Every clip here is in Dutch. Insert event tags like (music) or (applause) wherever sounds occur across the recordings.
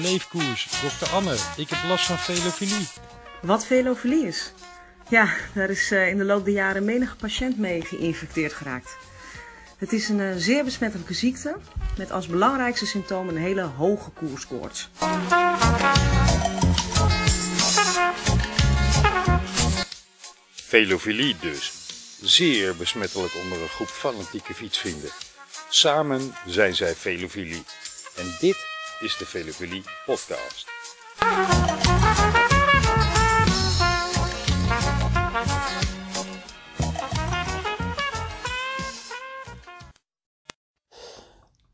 leefkoers. Dokter Anne, ik heb last van velofilie. Wat velofilie is? Ja, daar is eh, in de loop der jaren menige patiënt mee geïnfecteerd geraakt. Het is een eh, zeer besmettelijke ziekte met als belangrijkste symptoom een hele hoge koerskoorts. Velofilie dus. Zeer besmettelijk onder een groep fanatieke fietsvrienden. Samen zijn zij velofilie. En dit is de Velofilie podcast.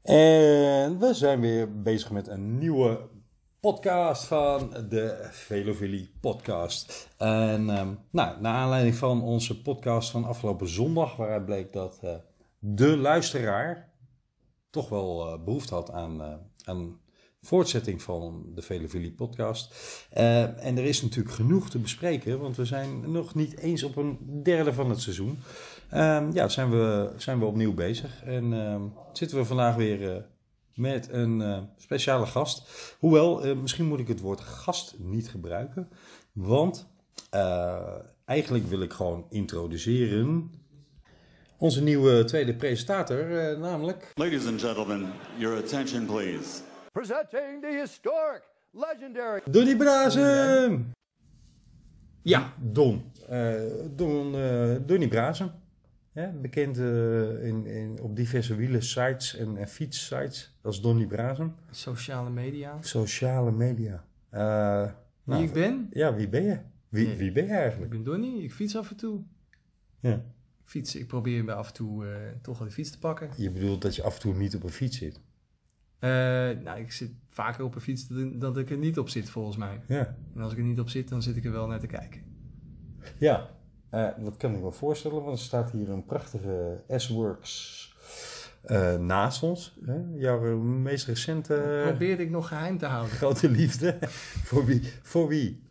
En we zijn weer bezig met een nieuwe podcast van de Velofilie podcast. En ehm, nou, naar aanleiding van onze podcast van afgelopen zondag, waaruit bleek dat eh, de luisteraar toch wel eh, behoefte had aan, eh, aan voortzetting van de Velofilie podcast. Eh, en er is natuurlijk genoeg te bespreken, want we zijn nog niet eens op een derde van het seizoen. Ehm, ja, zijn we, zijn we opnieuw bezig. En ehm, zitten we vandaag weer eh, met een eh, speciale gast. Hoewel, misschien moet ik het woord gast niet gebruiken. Want eigenlijk wil ik gewoon introduceren onze nieuwe tweede presentator, namelijk... Ladies and gentlemen, your attention please. Presenting the historic, legendary. Donnie Brazen! Ja, Don. Eh Don eh Donnie Brazen. Ja, bekend eh, in, in, op diverse wielen sites en, en fietssites als Donnie Brazen. Sociale media. Sociale media. Eh, Wie nou, ik ben? Ja, wie ben je? Wie, Nee. wie ben je Ik eigenlijk? ben Donnie. Ik fiets af en toe. Ja. Ik fiets, ik probeer bij af en toe eh, toch wel de fiets te pakken. Je bedoelt dat je af en toe niet op een fiets zit? Eh, nou, ik zit vaker op een fiets dan dat ik er niet op zit, volgens mij. Ja. En als ik er niet op zit, dan zit ik er wel naar te kijken. Ja, eh, dat kan ik me voorstellen, want er staat hier een prachtige S-Works eh, naast ons. Hè? Jouw meest recente Probeerde ik nog geheim te houden. (laughs) grote liefde. voor wie? Voor wie?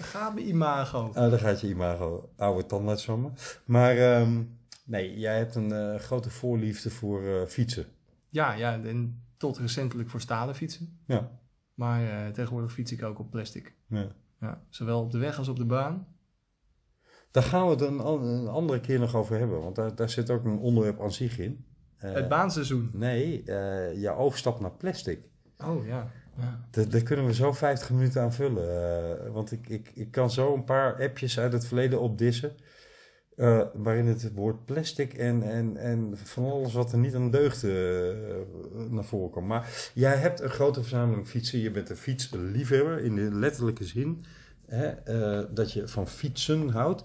Ga bij imago. Oh, daar gaat je imago, oude tandarts van me. Maar ehm, nee, jij hebt een grote voorliefde voor fietsen. Ja, ja, en tot recentelijk voor stalen fietsen. Ja. Maar eh, tegenwoordig fiets ik ook op plastic. ja. Ja, zowel op de weg als op de baan. Daar gaan we het een, an- een andere keer nog over hebben, want daar, daar zit ook een onderwerp aan zich in. Eh, Het baanseizoen. Nee, eh je overstap naar plastic. Oh ja. ja. Daar, kunnen we zo 50 minuten aan vullen. want ik, ik, ik kan zo een paar appjes uit het verleden opdissen. waarin het woord plastic en, en, en van alles wat er niet aan deugde eh, naar voren komt. Maar jij hebt een grote verzameling fietsen. Je bent een fietsliefhebber in de letterlijke zin. Hè, eh, dat je van fietsen houdt.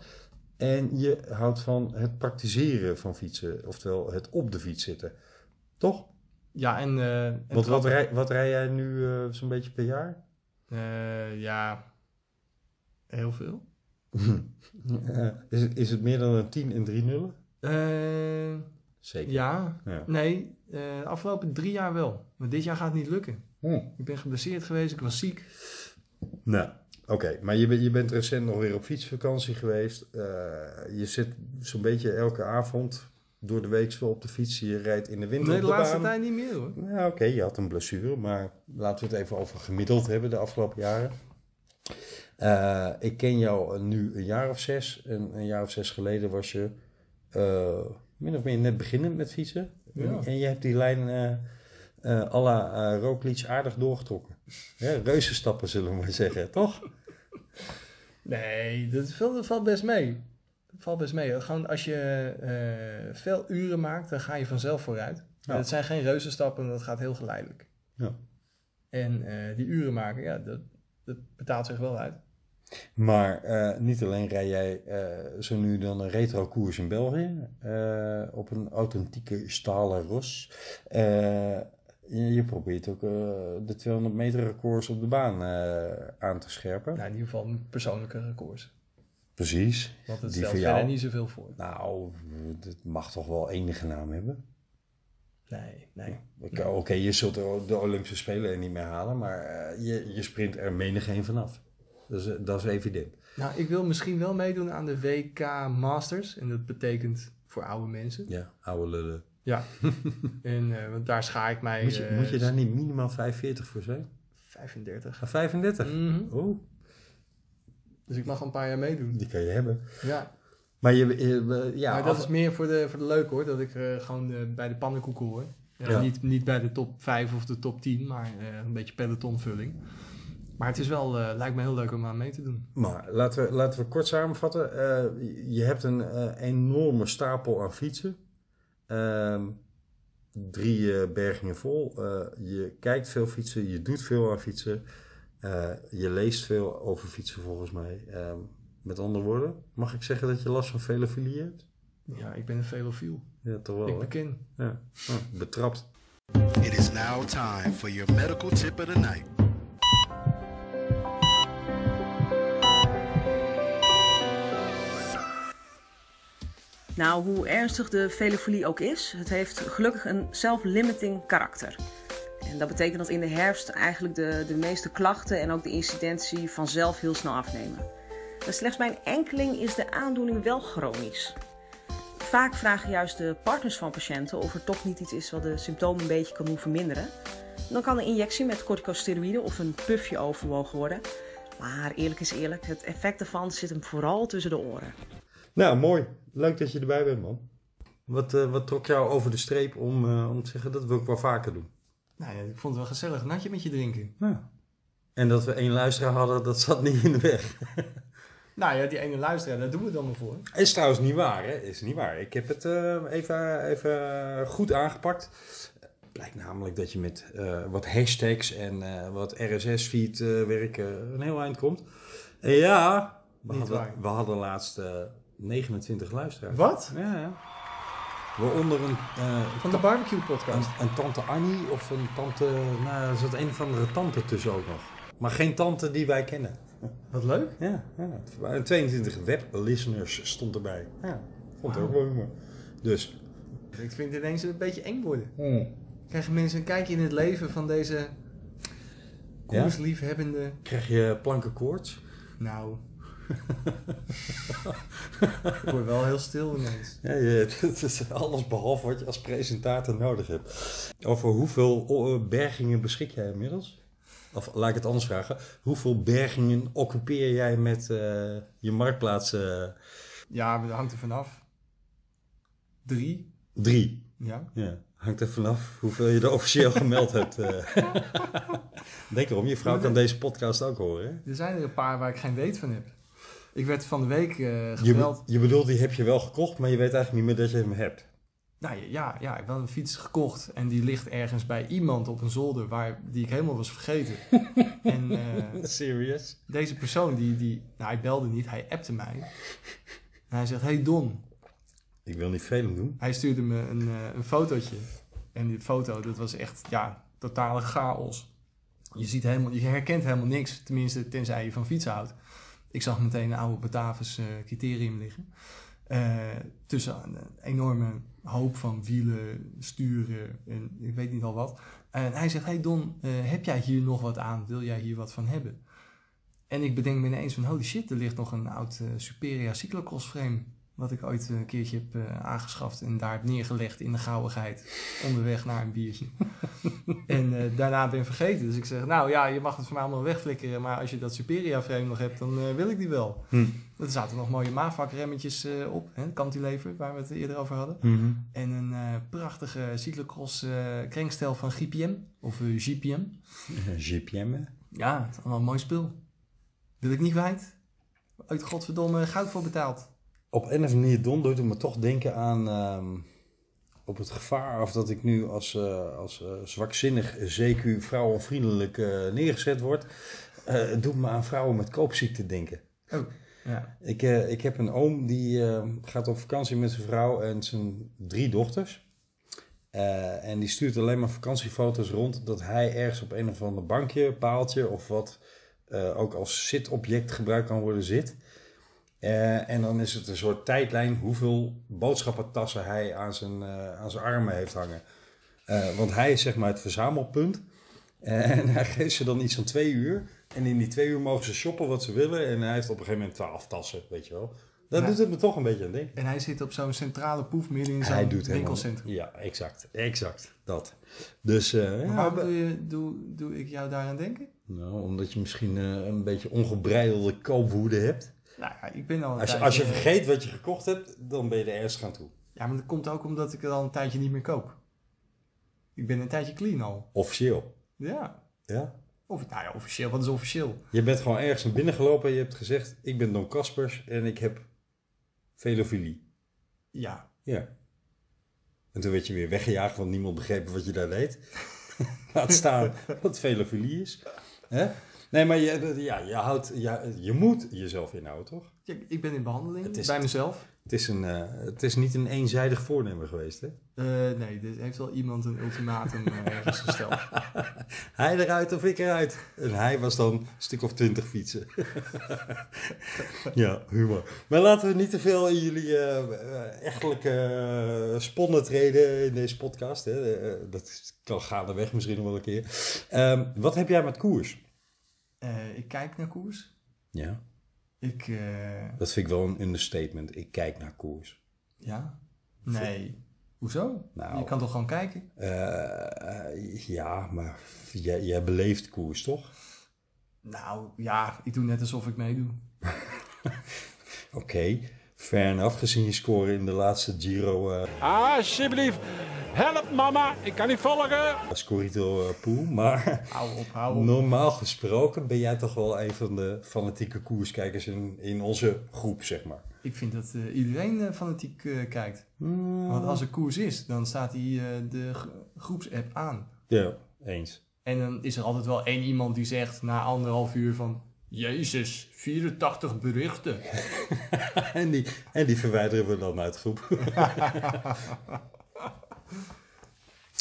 En je houdt van het praktiseren van fietsen. Oftewel het op de fiets zitten. Toch? Ja, en... eh, en Want wat rij, wat rij jij nu eh, zo'n beetje per jaar? Ja, heel veel. (laughs) Is, het, is het meer dan een 10 en 3 nullen? Zeker. ja, Ja. nee, eh, de afgelopen drie jaar wel. Maar dit jaar gaat het niet lukken. Hm. Ik ben geblesseerd geweest, ik was ziek. Nou, oké. Maar je, bent- je bent recent nog weer op fietsvakantie geweest. Eh, je zit zo'n beetje elke avond door de week zo op de fiets. Je rijdt in de winter Nee, de de laatste tijd niet meer hoor. Ja, oké. je had een blessure. Maar laten we het even over gemiddeld hebben de afgelopen jaren. Eh, ik ken jou nu een jaar of zes. En een jaar of zes geleden was je min of meer net beginnend met fietsen. Ja. En je hebt die lijn eh à la eh, Roglic aardig doorgetrokken. Ja, reuzenstappen zullen we maar zeggen, toch? Nee, dat valt, dat valt best mee. Dat valt best mee. Gewoon als je veel uren maakt, dan ga je vanzelf vooruit. Ja. Het zijn geen reuzenstappen, dat gaat heel geleidelijk. Ja. En die uren maken, ja, dat, dat betaalt zich wel uit. Maar eh, niet alleen rij jij eh, zo nu dan een retro koers in België eh, op een authentieke stalen ros. Je, probeert ook de 200 meter records op de baan aan te scherpen. Nou, in ieder geval een persoonlijke records. Precies. Want het stelt verder niet zoveel voor. Nou, het mag toch wel enige naam hebben. Nee, nee. Oké, je zult de Olympische Spelen er niet meer halen, maar je, je sprint er menig een vanaf. Dat is, dat is evident. Nou, ik wil misschien wel meedoen aan de WK Masters. En dat betekent voor oude mensen. Ja, oude lullen. Ja. (laughs) en, eh, want daar schaar ik mij... Moet je, eh, moet je daar niet minimaal 45 voor zijn? 35. 35? Mhm. Oeh, Dus ik mag al een paar jaar meedoen. die kan je hebben. Ja, Maar je, je- ja, maar dat af- is meer voor de, voor de leuk hoor. Dat ik eh, gewoon eh, bij de pannenkoeken hoor. Ja, Ja. Niet, niet bij de top 5 of de top 10, maar eh, een beetje pelotonvulling. Maar het is wel, eh, lijkt me heel leuk om aan mee te doen. Maar laten we, laten we kort samenvatten. Eh, je hebt een eh, enorme stapel aan fietsen. Ehm, drie eh, bergingen vol. Eh, je kijkt veel fietsen, je doet veel aan fietsen. Eh, je leest veel over fietsen volgens mij. Ehm, met andere woorden, mag ik zeggen dat je last van velofilie hebt? Ja, ik ben een velofiel. Ja, toch wel. ik beken. Ja. Oh, betrapt. It is now time for your medical tip of the night. Nou, hoe ernstig de velofilie ook is, het heeft gelukkig een self-limiting karakter. En dat betekent dat in de herfst eigenlijk de, de meeste klachten en ook de incidentie vanzelf heel snel afnemen. Maar slechts bij een enkeling is de aandoening wel chronisch. Vaak vragen juist de partners van patiënten of er toch niet iets is wat de symptomen een beetje kan doen verminderen. Dan kan een injectie met corticosteroïden of een pufje overwogen worden. Maar eerlijk is eerlijk, het effect daarvan zit hem vooral tussen de oren. Nou, mooi. Leuk dat je erbij bent, man. Wat, eh, wat trok jou over de streep om, eh, om te zeggen dat wil ik wel vaker doen? Nou ja, ik vond het wel gezellig een natje met je drinken. Ja. En dat we één luisteraar hadden, dat zat niet in de weg. (laughs) Nou ja, die ene luisteraar, daar doen we het dan maar voor. Is trouwens niet waar, hè? Is niet waar. Ik heb het eh, even, even goed aangepakt. Blijkt namelijk dat je met eh, wat hashtags en eh, wat RSS-feed eh, werken een heel eind komt. En ja, we, Niet hadden, waar. we hadden laatst 29 luisteraars. Wat? Ja, ja. Waaronder een, eh, Van de barbecue podcast. een, een tante Annie of een tante... Nou, er zat een of andere tante tussen ook nog. Maar geen tante die wij kennen. Wat leuk. Ja, ja. Het waren 22 web-listeners stond erbij. Ja, vond het ook wel humor. Dus, Ik vind het ineens een beetje eng worden. Krijgen mensen een kijkje in het leven van deze koersliefhebbende... krijg je plankenkoorts? Nou... (laughs) ik word wel heel stil ineens. Ja, je, (laughs) het is alles behalve wat je als presentator nodig hebt. Over hoeveel oh, bergingen beschik jij inmiddels? Of laat ik het anders vragen. Hoeveel bergingen occupeer jij met eh, je marktplaats? eh, Ja, dat hangt er vanaf. Drie? drie. Ja. Ja, hangt er vanaf hoeveel je er (laughs) officieel gemeld hebt. eh. Denk erom, je vrouw kan deze podcast ook horen. Hè? Er zijn er een paar waar ik geen weet van heb. Ik werd van de week Je, gebeld. be- je bedoelt, die heb je wel gekocht, maar je weet eigenlijk niet meer dat je hem hebt. Nou ja, ja, ik heb wel een fiets gekocht en die ligt ergens bij iemand op een zolder waar, die ik helemaal was vergeten. (laughs) en eh, Serious? deze persoon, die, die, nou hij belde niet, hij appte mij. En hij zegt, hey Don. Ik wil niet veel doen. Hij stuurde me een, eh, een fotootje. En die foto, dat was echt, ja, totale chaos. Je ziet helemaal, je herkent helemaal niks. Tenminste, tenzij je van fietsen houdt. Ik zag meteen een oude Batavus eh, criterium liggen. Eh, tussen een enorme hoop van wielen, sturen en ik weet niet al wat. En hij zegt, hey Don, eh, heb jij hier nog wat aan? Wil jij hier wat van hebben? En ik bedenk me ineens van, holy shit, er ligt nog een oud Superia cyclocross frame. Wat ik ooit een keertje heb eh, aangeschaft en daar heb neergelegd in de gauwigheid. Onderweg naar een biertje. (laughs) en eh, daarna ben vergeten. Dus ik zeg, nou ja, je mag het voor mij allemaal wegflikkeren. Maar als je dat Superia frame nog hebt, dan eh, wil ik die wel. Hm. Er zaten nog mooie Mavak remmetjes eh, op. Hè, cantilever, waar we het eerder over hadden. En een prachtige cyclocross krenkstel van GPM. Of GPM. GPM, (laughs) hè? Ja, het is allemaal een mooi spul. Wil ik niet kwijt. Uit godverdomme goud voor betaald. Op een of andere manier, Don, doet het me toch denken aan... ehm, op het gevaar of dat ik nu als, eh, als eh, zwakzinnig, CQ, vrouwenvriendelijk eh, neergezet word. Het doet me aan vrouwen met koopziekte denken. Oh, ja. Ik, ik heb een oom die eh, gaat op vakantie met zijn vrouw en zijn drie dochters. En die stuurt alleen maar vakantiefoto's rond dat hij ergens op een of ander bankje, paaltje of wat ook als zitobject gebruikt kan worden zit. Eh, en dan is het een soort tijdlijn hoeveel boodschappentassen hij aan zijn, eh, aan zijn armen heeft hangen. Eh, want hij is zeg maar het verzamelpunt. En hij geeft ze dan iets van twee uur. En in die twee uur mogen ze shoppen wat ze willen. En hij heeft op een gegeven moment twaalf tassen, weet je wel. Dat Ja. doet het me toch een beetje aan denken. En hij zit op zo'n centrale poef midden in zo'n helemaal... winkelcentrum. Ja, exact. Exact. Dat. Dus Maar ja, waarom we- doe, je, doe, doe ik jou daaraan denken? Nou, omdat je misschien een beetje ongebreidelde koopwoede hebt. Nou ja, ik ben al een Als je, tijdje- als je vergeet wat je gekocht hebt, dan ben je er ergens gaan toe. Ja, maar dat komt ook omdat ik het al een tijdje niet meer koop. Ik ben een tijdje clean al. Officieel. Ja. Ja. Of, nou ja, officieel. Wat is officieel? Je bent gewoon ergens naar binnen gelopen en je hebt gezegd: Ik ben Don Kaspers en ik heb velofilie. Ja. Ja. En toen werd je weer weggejaagd, want niemand begreep wat je daar deed. (laughs) Laat staan (laughs) wat velofilie is. Hè? Nee, maar je, ja, je, houdt, ja, je moet jezelf inhouden, toch? Ja, Ik ben in behandeling is- bij mezelf. Het is, een, eh, het is niet een eenzijdig voornemen geweest, hè? Eh, nee, er heeft wel iemand een ultimatum eh, ergens gesteld. (laughs) Hij eruit of ik eruit. En hij was dan een stuk of twintig fietsen. (laughs) ja, humor. Maar laten we niet te veel in jullie eh, echtelijke sponnen treden in deze podcast. Hè. Dat kan gaandeweg misschien nog wel een keer. Ehm, wat heb jij met koers? Eh, ik kijk naar koers. Ja. Ik, eh, Dat vind ik wel een understatement. Ik kijk naar koers. ja? Nee. Hoezo? Nou. Je kan toch gewoon kijken? Eh, eh, ja, maar jij, jij beleeft koers, toch? Nou, ja, ik doe net alsof ik meedoe. (laughs) Oké, fair enough. Gezien je score in de laatste Giro... eh, Alsjeblieft, help mama, ik kan niet volgen. Scorito eh, Poel. Maar Hou op, hou op. normaal gesproken ben jij toch wel een van de fanatieke koerskijkers in, in onze groep, zeg maar. Ik vind dat eh, iedereen eh, fanatiek eh, kijkt. Want als er koers is, dan staat die, eh, de groepsapp aan. Ja, eens. En dan is er altijd wel één iemand die zegt na anderhalf uur van... Jezus, 84 berichten. (laughs) En die, en die verwijderen we dan uit de groep. (laughs)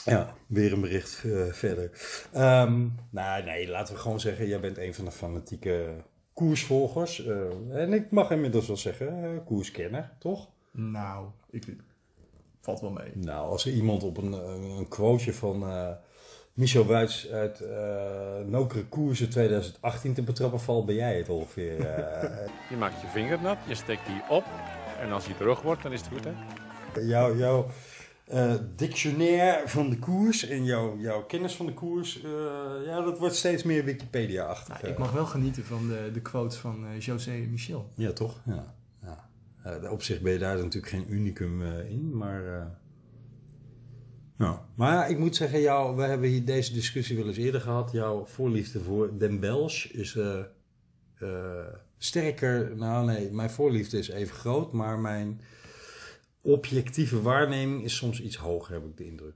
ja, weer een bericht eh, verder. Ehm, nou, nee, laten we gewoon zeggen, jij bent een van de fanatieke koersvolgers. Eh, en ik mag inmiddels wel zeggen, eh, koerskenner, toch? Nou, ik, valt wel mee. Nou, als er iemand op een, een quoteje van eh, Michel Wuits uit eh Nokere Koersen 2018 te betrappen valt, ben jij het ongeveer. eh. (laughs) Je maakt je vinger nat, je steekt die op en als die terug wordt, dan is het goed hè. jouw jouw eh, dictionaire van de koers en jouw, jouw kennis van de koers, eh, ja, dat wordt steeds meer Wikipedia-achtig. Nou, ik mag wel genieten van de, de quotes van eh, José Michel. Ja, toch? Ja. ja. Eh, op zich ben je daar natuurlijk geen unicum eh, in, maar... eh, ja. Maar ja, ik moet zeggen, jou, we hebben hier deze discussie wel eens eerder gehad. Jouw voorliefde voor Den Belge is eh, eh, sterker... Nou nee, mijn voorliefde is even groot, maar mijn objectieve waarneming is soms iets hoger, heb ik de indruk.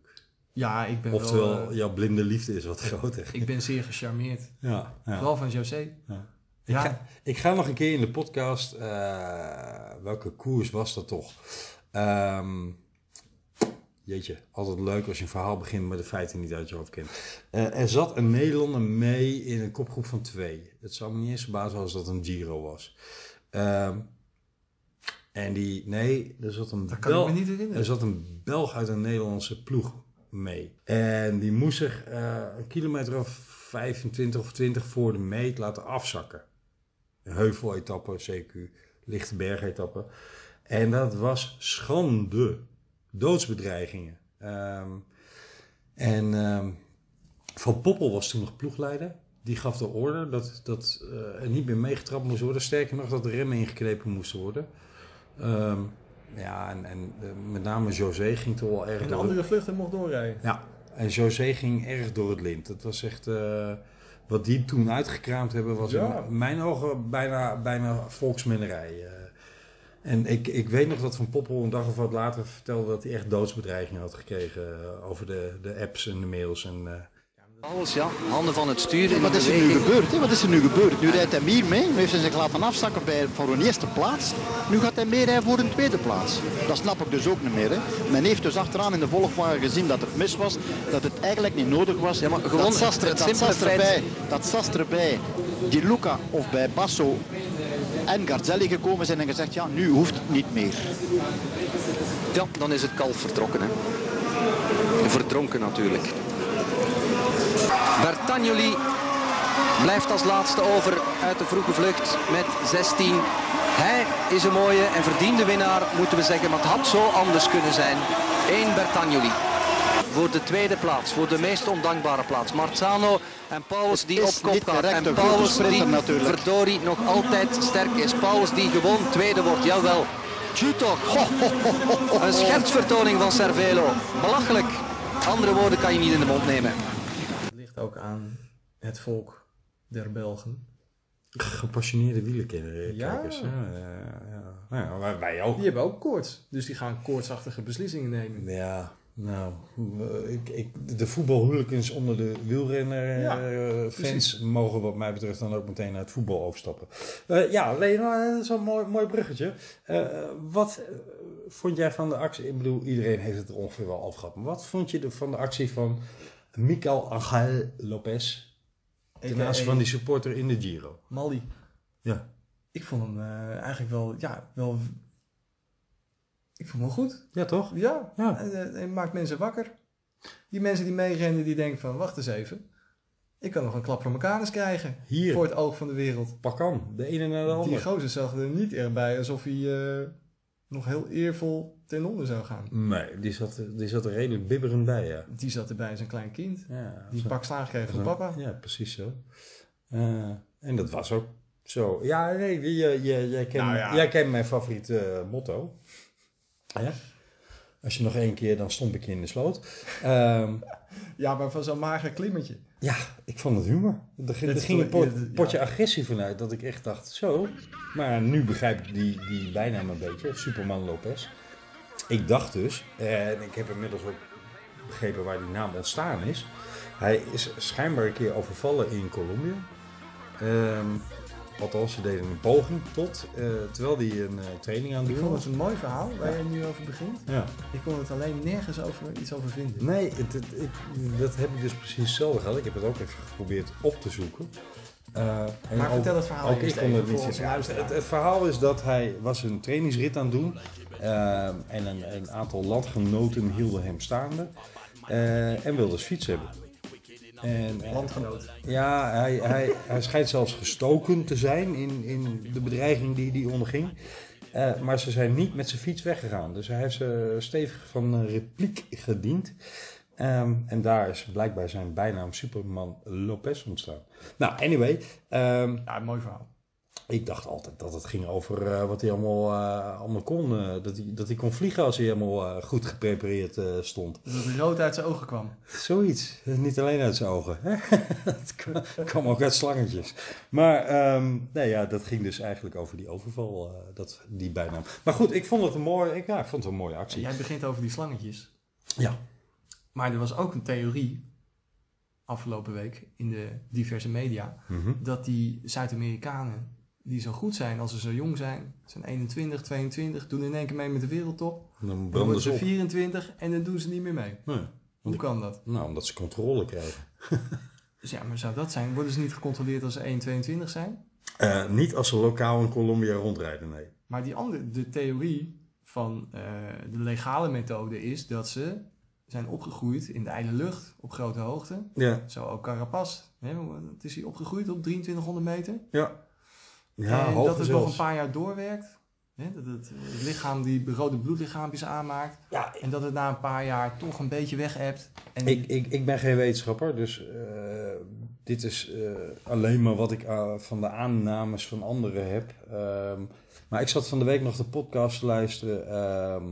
Ja, ik ben Oftewel, wel... eh, jouw blinde liefde is wat groter. ik ben zeer gecharmeerd. Ja, ja. Vooral van José. Ja. Ja. Ik, ga, ik ga nog een keer in de podcast. eh, welke koers was dat toch? Ehm, jeetje, altijd leuk als je een verhaal begint, maar de feiten niet uit je hoofd kent. Eh, er zat een Nederlander mee in een kopgroep van twee. Het zou me niet eens verbazen als dat een Giro was. Ehm, en die, nee, er zat een Dat kan ik me niet herinneren. Er zat een Belg uit een Nederlandse ploeg mee. En die moest zich eh, een kilometer of 25 of 20 voor de meet laten afzakken. Een heuveletappe, CQ, lichte bergetappe. En dat was schande. Doodsbedreigingen. Ehm, en ehm, Van Poppel was toen nog ploegleider. Die gaf de order dat, dat eh, er niet meer meegetrapt moest worden. Sterker nog, dat de remmen ingeknepen moesten worden. Ehm, ja, en, en eh, met name José ging toch wel erg En de door- andere vluchten mocht doorrijden. ja, en José ging erg door het lint. Dat was echt... eh, wat die toen uitgekraamd hebben, was Ja. in mijn ogen bijna, bijna volksmennerij. eh. en ik, ik weet nog dat Van Poppel een dag of wat later vertelde dat hij echt doodsbedreigingen had gekregen over de, de apps en de mails. En, eh, Alles, ja. Handen van het stuur. Wat is er nu gebeurd? Hè? Wat is er nu gebeurd? Nu rijdt hij meer mee. Nu heeft hij zich laten afzakken bij, voor een eerste plaats. Nu gaat hij mee rijden voor een tweede plaats. Dat snap ik dus ook niet meer. Hè? Men heeft dus achteraan in de volgwagen gezien dat het mis was. Dat het eigenlijk niet nodig was. Ja, maar gewoon dat Sas, er- het dat simpele Sas erbij, feit- dat erbij, die Luca of bij Basso en Garzelli gekomen zijn en gezegd, ja, nu hoeft het niet meer. Ja, dan is het kalf vertrokken. Hè. Verdronken natuurlijk. Bertagnoli blijft als laatste over uit de vroege vlucht met 16. Hij is een mooie en verdiende winnaar, moeten we zeggen. Maar het had zo anders kunnen zijn. 1 Bertagnoli. voor de tweede plaats, voor de meest ondankbare plaats. Marzano en Paulus die op kop gaat. En Paulus die natuurlijk. verdorie nog altijd sterk is. Paulus die gewoon tweede wordt, jawel. Ho. een schertsvertoning van Cervelo. Belachelijk. Andere woorden kan je niet in de mond nemen. Ook aan het volk der Belgen. Gepassioneerde wielerkenners. Ja. kijkers. Ja, ja, ja. Nou wij- ook. Die hebben ook koorts. Dus die gaan koortsachtige beslissingen nemen. Ja, nou, eh, ik, ik, de voetbalhooligans onder de wielrenner Ja, eh, fans mogen wat mij betreft dan ook meteen naar het voetbal overstappen. Eh, ja, Lena, dat is wel een mooi, mooi bruggetje. Eh, wat eh, vond jij van de actie? Ik bedoel, iedereen heeft het er ongeveer wel afgehad. Maar wat vond je van de actie van Miguel Angel Lopez ten aanzien van die supporter in de Giro? Mali. Ja. Ik vond hem eh, eigenlijk wel, ja, wel... Ik vond hem wel goed. Ja, toch? Ja, Ja. Hij, eh, hij maakt mensen wakker. Die mensen die meerennen, die denken van, wacht eens even. Ik kan nog een klap voor elkaar eens krijgen. Hier. Voor het oog van de wereld. Pak aan, de ene naar de Die andere. gozer zag er niet echt bij alsof hij eh, nog heel eervol ten onder zou gaan. Nee, die zat, die zat er redelijk bibberend bij, ja. Die zat erbij als een klein kind. ja Die zo- pak slaag kreeg van papa. Ja, precies zo. Eh, en dat was ook zo. Ja, nee, je, je, jij, kent, Nou ja. jij kent mijn favoriete eh, motto. Ja? Als je nog één keer, dan stomp ik je in de sloot. Ehm, Ja, maar van zo'n mager klimmetje. ja, ik vond het humor. Er, ging- er een pot- potje agressie vanuit dat ik echt dacht, zo. Maar nu begrijp ik die, die bijnaam een beetje, Superman Lopez. Ik dacht dus, en ik heb inmiddels ook begrepen waar die naam ontstaan is. Hij is schijnbaar een keer overvallen in Colombia. Ehm, althans, ze deden een poging tot, eh, terwijl hij een eh, training aan het Ik vond het een mooi verhaal waar je nu over begint. Ja. Ik kon het alleen nergens over, iets over vinden. Nee, het, dat heb ik dus precies hetzelfde gehad. Ik heb het ook even geprobeerd op te zoeken. Eh, Maar vertel het verhaal ook ik kon het niet. Ja, het, het, verhaal is dat hij was een trainingsrit aan het doen. en een, een aantal landgenoten hielden hem staande. en wilden fiets hebben. En, Landgenoot. ja, hij, hij, hij schijnt zelfs gestoken te zijn in, in de bedreiging die hij onderging. Eh, maar ze zijn niet met zijn fiets weggegaan. Dus hij heeft ze stevig van een repliek gediend. Ehm, en daar is blijkbaar zijn bijnaam Superman Lopez ontstaan. Nou, anyway. ehm, Ja, mooi verhaal. Ik dacht altijd dat het ging over eh, wat hij allemaal, eh, allemaal kon. eh, dat, hij, dat hij kon vliegen als hij helemaal goed geprepareerd stond. Dat het rood uit zijn ogen kwam. Zoiets. Niet alleen uit zijn ogen. Het (laughs) kwam- kwam ook uit slangetjes. Maar ehm, nee, ja, dat ging dus eigenlijk over die overval, dat, die bijnaam. Maar goed, ik vond het een mooie, ik, ja, ik vond het een mooie actie. Jij begint over die slangetjes. Ja. Maar er was ook een theorie afgelopen week in de diverse media. Mhm. Dat die Zuid-Amerikanen die zo goed zijn als ze zo jong zijn, zijn 21, 22, doen in één keer mee met de wereldtop. Dan Dan worden ze ze op. 24 en dan doen ze niet meer mee. Nee. Hoe kan dat? Nou, omdat ze controle krijgen. (laughs) Dus ja, maar zou dat zijn? Worden ze niet gecontroleerd als ze 1, 22 zijn? Eh, niet als ze lokaal in Colombia rondrijden, nee. Maar die andere, de theorie van eh, de legale methode is dat ze zijn opgegroeid in de ijle lucht op grote hoogte. Ja. Zo ook Carapaz. Hè, het is hij opgegroeid op 2300 meter. Ja. Ja, en dat het nog een paar jaar doorwerkt. Hè, dat het, het lichaam die rode bloedlichaampjes aanmaakt. Ja, En dat het na een paar jaar toch een beetje weg hebt. En Ik, ik, ik ben geen wetenschapper, dus eh, dit is eh, alleen maar wat ik eh, van de aannames van anderen heb. Ehm, maar ik zat van de week nog de podcast te luisteren ehm,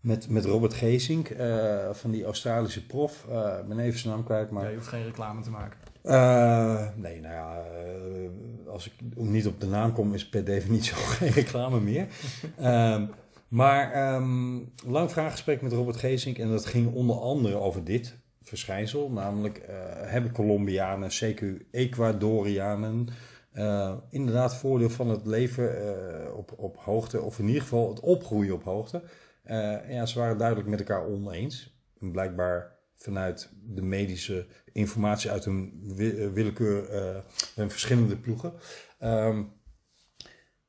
met, met Robert Geesink eh, van die Australische prof. Eh, ik ben even zijn naam kwijt, maar... Ja, je hoeft geen reclame te maken. Eh, nee, nou ja, eh, als ik niet op de naam kom, is per definitie (laughs) ook geen reclame meer. Ehm, maar ehm, lang vraaggesprek met Robert Geesink en dat ging onder andere over dit verschijnsel. Namelijk, eh, hebben Colombianen, CQ Ecuadorianen, inderdaad voordeel van het leven op, op hoogte, of in ieder geval het opgroeien op hoogte. Ja, ze waren duidelijk met elkaar oneens. En blijkbaar vanuit de medische informatie uit hun eh, willekeur, eh hun verschillende ploegen. Ehm,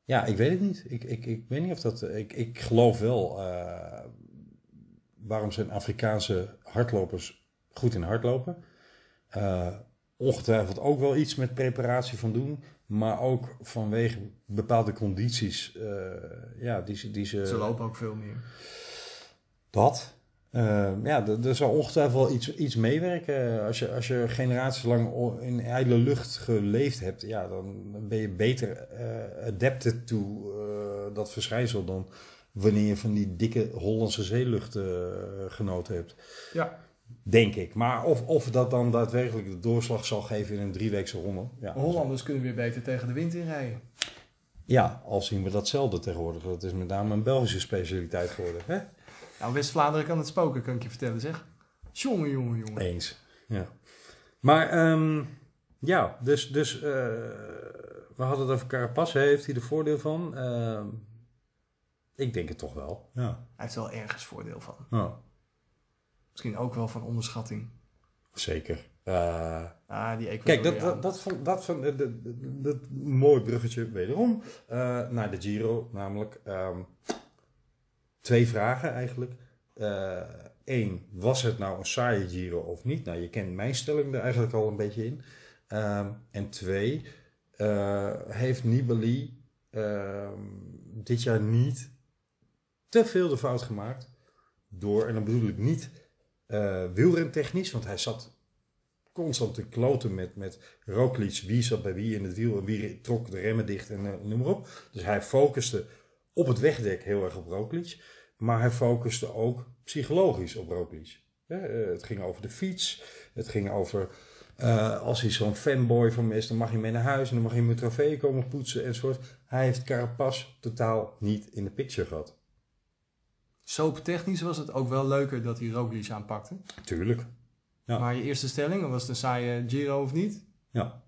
ja, ik weet het niet. Ik, ik, ik weet niet of dat. Ik, ik geloof wel. eh, waarom zijn Afrikaanse hardlopers goed in hardlopen? Ongetwijfeld ook wel iets met preparatie van doen. Maar ook vanwege bepaalde condities. ja, die, ze- die ze. Ze lopen ook veel meer. Dat. Eh, ja, er zal ongetwijfeld wel iets, iets meewerken. Als je, als je generaties lang in ijdele lucht geleefd hebt, ja, dan ben je beter eh, adapted to eh, dat verschijnsel dan wanneer je van die dikke Hollandse zeelucht eh, genoten hebt. Ja, Denk ik. Maar of, of dat dan daadwerkelijk de doorslag zal geven in een drieweekse ronde. Ja, Hollanders kunnen weer beter tegen de wind inrijden. ja, al zien we datzelfde tegenwoordig. Dat is met name een Belgische specialiteit geworden. Hè? Nou, West-Vlaanderen kan het spoken, kan ik je vertellen, zeg. Jongen, jongen, jongen. Eens. Ja. Maar ehm, ja, dus, dus eh, we hadden het over Carapaz. Heeft hij er voordeel van? Ehm, ik denk het toch wel. Ja. Hij heeft wel ergens voordeel van. Oh, Misschien ook wel van onderschatting. zeker. Eh, Ah, die kijk, dat, dat, dat, van, dat, van, dat, dat, dat mooi bruggetje wederom eh, naar de Giro. Namelijk ehm, twee vragen eigenlijk. Eén, was het nou een saaie Giro of niet? Nou, je kent mijn stelling er eigenlijk al een beetje in. Ehm, en twee, eh, heeft Nibali ehm, dit jaar niet te veel de fout gemaakt door, en dan bedoel ik niet eh wielrentechnisch, want hij zat constant te kloten met, met wie zat bij wie in het wiel en wie trok de remmen dicht en eh, noem maar op. Dus hij focuste op het wegdek heel erg op Roglic, maar hij focuste ook psychologisch op Roglic. Eh, het ging over de fiets, het ging over eh, als hij zo'n fanboy van me is, dan mag hij mee naar huis en dan mag hij mijn trofee komen poetsen enzovoort. Hij heeft Carapaz totaal niet in de picture gehad. Soaptechnisch was het ook wel leuker dat hij Roglic aanpakte. Tuurlijk. Ja. Maar je eerste stelling, was het een saaie Giro of niet? Ja.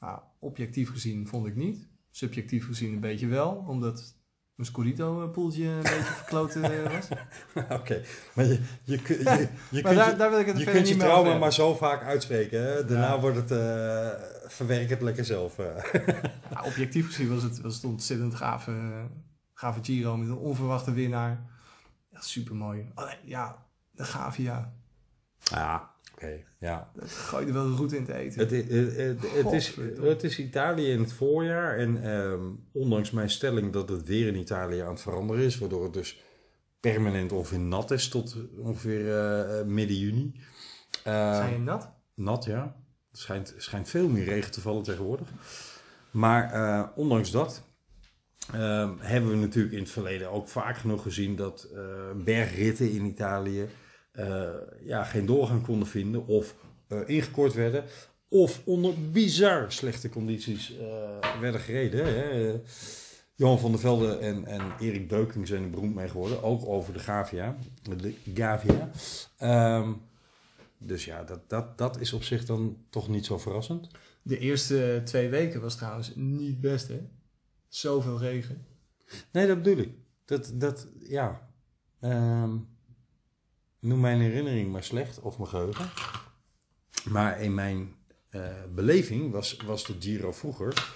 Nou, objectief gezien vond ik niet. Subjectief gezien een beetje wel, omdat mijn Scorito-poeltje een (laughs) beetje verkloten eh, was. (laughs) Oké, maar je, je, je, je kunt, daar, je, daar wil ik het je, verder kunt je trauma maar zo vaak uitspreken. Hè? Daarna Ja. wordt het, eh verwerk het lekker zelf. eh. Ja, (laughs) objectief gezien was het, was het ontzettend gave, gave Giro met een onverwachte winnaar. Echt super mooi. Alleen, ja, de Gavia, ja, oké, ja. dat gooide wel route in te eten. Het, het, het, het is, het is Italië in het voorjaar. En ehm, ondanks mijn stelling dat het weer in Italië aan het veranderen is, waardoor het dus permanent ongeveer nat is tot ongeveer eh, midden juni. Eh, Zijn je nat? Nat, ja. Het schijnt, schijnt veel meer regen te vallen tegenwoordig. Maar eh, ondanks dat ehm, hebben we natuurlijk in het verleden ook vaak genoeg gezien dat eh, bergritten in Italië eh, ja, geen doorgang konden vinden of eh, ingekort werden. Of onder bizar slechte condities eh, werden gereden. Hè. Johan van der Velde en, en Erik Beuking zijn er beroemd mee geworden. Ook over de Gavia. De Gavia. Ehm, dus ja, dat, dat, dat is op zich dan toch niet zo verrassend. De eerste twee weken was trouwens niet best, hè? Zoveel regen. Nee, dat bedoel ik. Dat, dat ja. Ehm, noem mijn herinnering maar slecht of mijn geheugen. Maar in mijn eh, beleving was, was de Giro vroeger,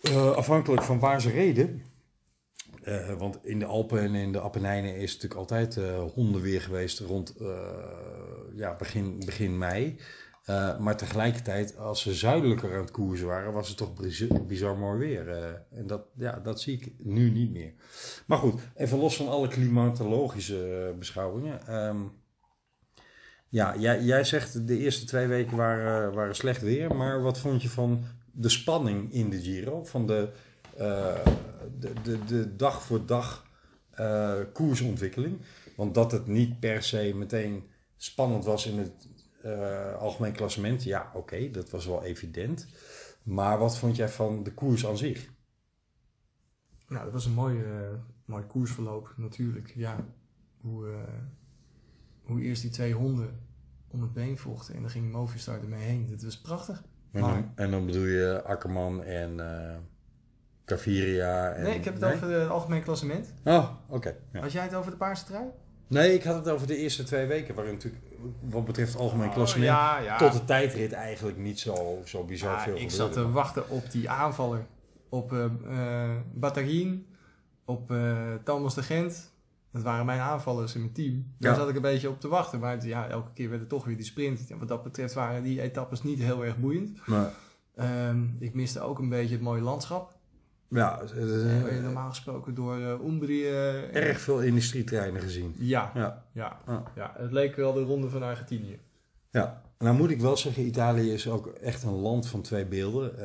eh, afhankelijk van waar ze reden. eh, want in de Alpen en in de Appenijnen is het natuurlijk altijd hondenweer geweest rond ja, begin, begin mei. Eh, maar tegelijkertijd, als ze zuidelijker aan het koersen waren, was het toch bizar, mooi weer. eh. en dat, ja, dat zie ik nu niet meer. Maar goed, even los van alle klimatologische eh, beschouwingen. Ehm, ja, jij, jij zegt de eerste twee weken waren, waren slecht weer. Maar wat vond je van de spanning in de Giro? Van de, de, de, de dag voor dag koersontwikkeling? Want dat het niet per se meteen spannend was in het eh, algemeen klassement. Ja, oké, dat was wel evident. Maar wat vond jij van de koers aan zich? Nou, dat was een mooi, mooi koersverloop natuurlijk. Ja, hoe, eh, hoe eerst die twee honden om het been vochten en dan ging Movistar ermee heen. Dat was prachtig. En Maar- dan, en dan bedoel je Akkerman en Caviria? En, nee, ik heb het nee? over het algemeen klassement. Oh, oké. ja. Had jij het over de paarse trui? Nee, ik had het over de eerste twee weken, waarin natuurlijk wat betreft algemeen klassement Oh, ja, ja. tot de tijdrit eigenlijk niet zo, zo bizar Ja, veel ik gebeurde. zat te wachten op die aanvaller. Op Batarin, op eh Thomas de Gent. Dat waren mijn aanvallers in mijn team. Daar zat ik een beetje op te wachten. Maar het- ja, elke keer werd het toch weer die sprint. En wat dat betreft waren die etappes niet heel erg boeiend. Maar, Ehm, ik miste ook een beetje het mooie landschap. Ja, Eh, eh, normaal gesproken door eh Umbrië... erg veel industrietreinen gezien. Ja, Ja. ja. Het leek wel de ronde van Argentinië. Ja, nou moet ik wel zeggen, Italië is ook echt een land van twee beelden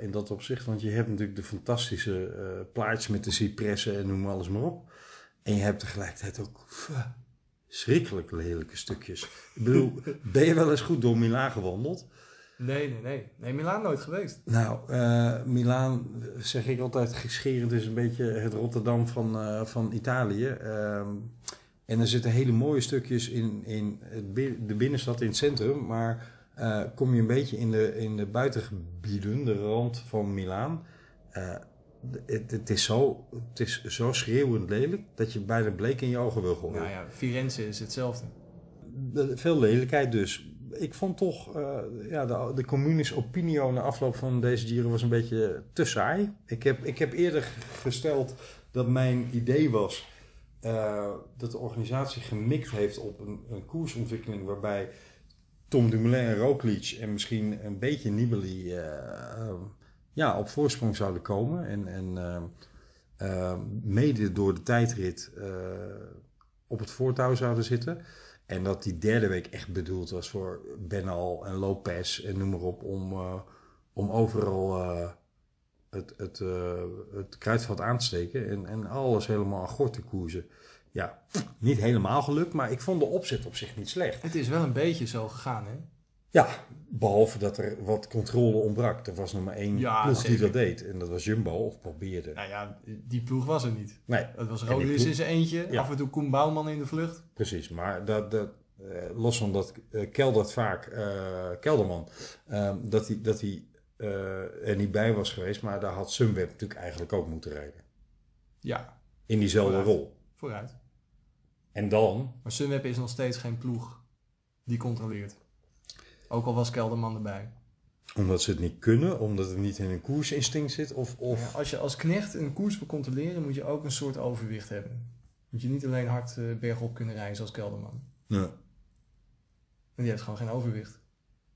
in dat opzicht. Want je hebt natuurlijk de fantastische eh plaatjes met de cipressen en noem alles maar op. En je hebt tegelijkertijd ook schrikkelijk lelijke stukjes. Ik bedoel, ben je wel eens goed door Milaan gewandeld? Nee, nee, nee. Nee, Milaan nooit geweest. Nou, eh Milaan, zeg ik altijd gescherend, is een beetje het Rotterdam van, eh, van Italië. Ehm, en er zitten hele mooie stukjes in, in het de binnenstad, in het centrum. Maar eh, kom je een beetje in de, in de buitengebieden, de rand van Milaan. het, het, is zo, het is zo schreeuwend lelijk dat je bijna bleek in je ogen wil gooien. Nou ja, Firenze is hetzelfde. De- veel lelijkheid dus. Ik vond toch, eh, ja, de, de communis opinio na afloop van deze Giro was een beetje te saai. Ik heb, ik heb eerder gesteld dat mijn idee was eh, dat de organisatie gemikt heeft op een, een koersontwikkeling waarbij Tom Dumoulin en Roglic en misschien een beetje Nibali eh, ja, op voorsprong zouden komen. En, en mede door de tijdrit op het voortouw zouden zitten. En dat die derde week echt bedoeld was voor Benal en Lopez en noem maar op. Om, eh, om overal eh, het, het, eh, het kruidvat aan te steken. En, en alles helemaal aan gort te koersen. Ja, niet helemaal gelukt, maar ik vond de opzet op zich niet slecht. Het is wel een beetje zo gegaan, hè? Ja, behalve dat er wat controle ontbrak. Er was nog maar één Ja, ploeg die dat deed. En dat was Jumbo, of probeerde. Nou ja, die ploeg was er niet. Nee, Het was die ploeg- in zijn eentje, Ja. af en toe Koen Bouwman in de vlucht. Precies, maar dat, dat, eh, los van dat eh, Keldert vaak, eh, Kelderman, eh, dat hij dat hij, eh, er niet bij was geweest, maar daar had Sunweb natuurlijk eigenlijk ook moeten rijden. Ja, In diezelfde Vooruit. rol. vooruit. En dan, Maar Sunweb is nog steeds geen ploeg die controleert. Ook al was Kelderman erbij. omdat ze het niet kunnen, omdat het niet in een koersinstinct zit, of... of Ja, als je als knecht een koers wil controleren, moet je ook een soort overwicht hebben. Moet je niet alleen hard eh, bergop kunnen rijden zoals Kelderman. Ja. En die heeft gewoon geen overwicht.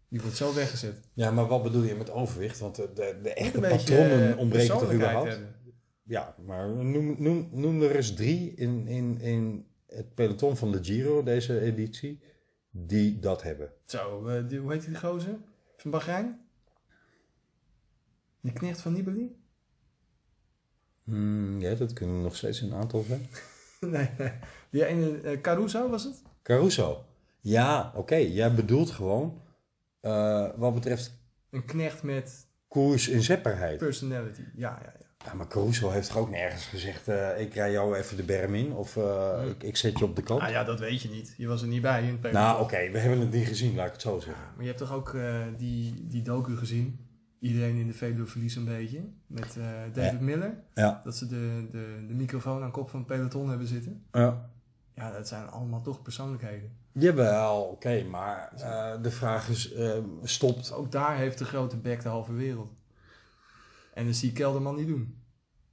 Die wordt zo weggezet. ja, maar wat bedoel je met overwicht? Want de, de, de echte patronen eh, ontbreken toch überhaupt? hebben. Ja, maar noem, noem, noem er eens drie in, in, in het peloton van de Giro, deze editie, die dat hebben. Zo, eh, die, hoe heet die gozer? Van Bahrein? Die knecht van Nibali? Hmm, ja, dat kunnen nog steeds een aantal zijn. (laughs) nee, nee. Die ene, eh, Caruso was het? Caruso. Ja, oké. Jij bedoelt gewoon, eh, wat betreft Een knecht met koers in zetbaarheid. personality. Ja, ja, ja. Ja, maar Caruso heeft toch ook nergens gezegd, eh, ik rij jou even de berm in of eh, ik, ik zet je op de kant. Ah ja, dat weet je niet. Je was er niet bij in het peloton. nou, oké, we hebben het niet gezien, laat ik het zo zeggen. Maar je hebt toch ook eh, die, die docu gezien? Iedereen in de Veluwe verliest een beetje. Met David Ja. Miller. Ja. Dat ze de, de, de microfoon aan kop van het peloton hebben zitten. Ja. Ja, dat zijn allemaal toch persoonlijkheden. Jawel, oké, maar de vraag is, stopt... Ook daar heeft de grote bek de halve wereld. En dat zie ik Kelderman niet doen.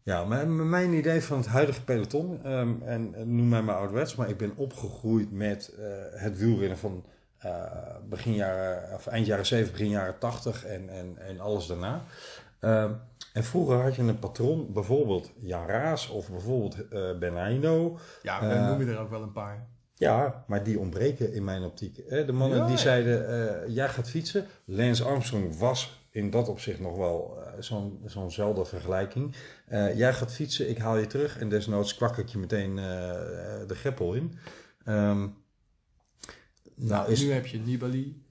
Ja, mijn, mijn idee van het huidige peloton, ehm, en, noem mij maar ouderwets, maar ik ben opgegroeid met eh, het wielrennen van eh, begin jaren, of eind jaren 70, begin jaren 80 en, en, en alles daarna. Ehm, en vroeger had je een patron, bijvoorbeeld Jan Raas of bijvoorbeeld eh Benigno. Ja, we Eh, noemen er ook wel een paar. Ja, maar die ontbreken in mijn optiek. Hè? De mannen Ja, die zeiden, jij gaat fietsen. Lance Armstrong was in dat opzicht nog wel eh, zo'n zo'nzelfde vergelijking. Eh, jij gaat fietsen, ik haal je terug en desnoods kwak ik je meteen eh, de greppel in. Ehm, nou, Nou, is, Nu heb je Nibali.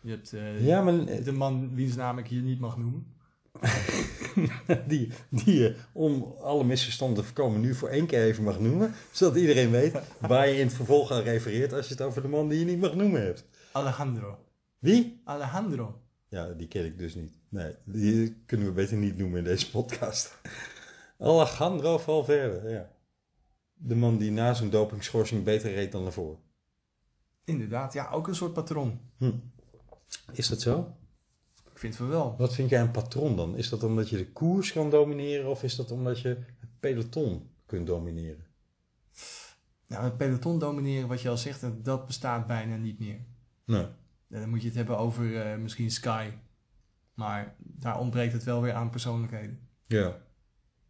Je hebt ja, maar de man wiens naam ik hier niet mag noemen. (laughs) die, die je om alle misverstanden te voorkomen nu voor één keer even mag noemen. Zodat iedereen weet waar je in het vervolg aan refereert als je het over de man die je niet mag noemen hebt. Alejandro. Wie? Alejandro. Ja, die ken ik dus niet. Nee, die kunnen we beter niet noemen in deze podcast. (laughs) Alejandro Valverde, ja. De man die na zijn dopingschorsing beter reed dan ervoor. Inderdaad, ja, ook een soort patroon. Hm. Is dat zo? Ik vind het wel. Wat vind jij een patroon dan? Is dat omdat je de koers kan domineren of is dat omdat je het peloton kunt domineren? Nou, het peloton domineren, wat je al zegt, dat- dat bestaat bijna niet meer. Nee. En dan moet je het hebben over eh, misschien Sky. Maar daar ontbreekt het wel weer aan persoonlijkheden. Ja.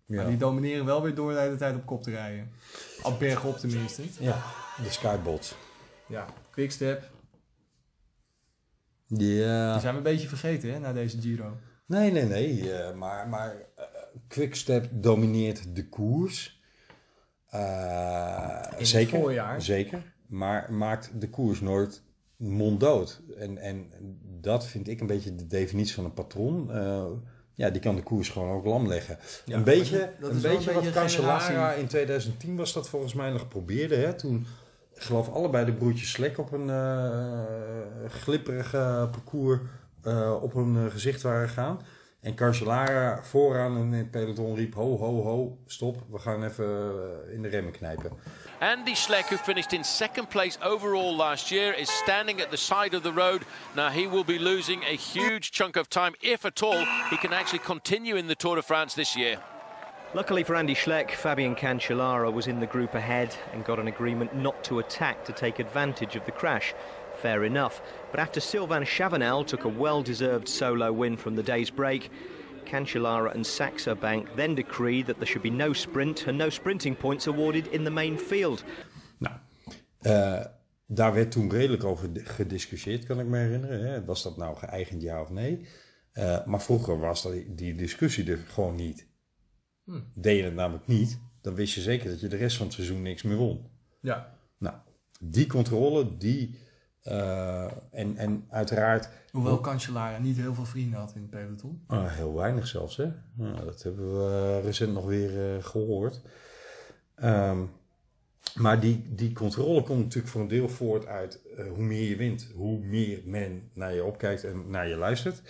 Ja. Maar die domineren wel weer door de hele tijd op kop te rijden. Op bergop tenminste. Ja, de Skybots. Ja, Quickstep. Ja. Die zijn we een beetje vergeten hè, na deze Giro. Nee, nee, nee. eh, maar maar eh, Quickstep domineert de koers. Eh, In het zeker, voorjaar. zeker. Maar maakt de koers nooit monddood. En, en dat vind ik een beetje de definitie van een patron. Eh, ja, die kan de koers gewoon ook lam leggen. Ja, een beetje, dat een beetje wat Cancellara in 2010 was dat volgens mij nog probeerde. Hè? Toen, ik geloof allebei de broertjes Slek op een eh glipperige parcours eh, op hun gezicht waren gaan. En Cancellara vooraan in het peloton riep, ho, ho, ho, stop, we gaan even in de remmen knijpen. Andy Schleck, who finished in second place overall last year, is standing at the side of the road. Now he will be losing a huge chunk of time, if at all he can actually continue in the Tour de France this year. Luckily for Andy Schleck, Fabian Cancellara was in the group ahead and got an agreement not to attack to take advantage of the crash. Fair enough. But after Sylvain Chavanel took a well-deserved solo win from the day's break, Cancellara and Saxo Bank then decreed that there should be no sprint and no sprinting points awarded in the main field. Eh, daar werd toen redelijk over di- gediscussieerd, kan ik me herinneren. Hè? Was dat nou geëigend ja of nee? Eh, maar vroeger was dat, die discussie er gewoon niet. Hm. Deed je het namelijk niet, dan wist je zeker dat je de rest van het seizoen niks meer won. Ja. Nou, die controle, die... eh, en, en uiteraard... Hoewel Cancellara niet heel veel vrienden had in het peloton. Ah, heel weinig zelfs, hè? Nou, dat hebben we recent nog weer eh, gehoord. Ehm, maar die, die controle komt natuurlijk voor een deel voort uit eh, hoe meer je wint, hoe meer men naar je opkijkt en naar je luistert.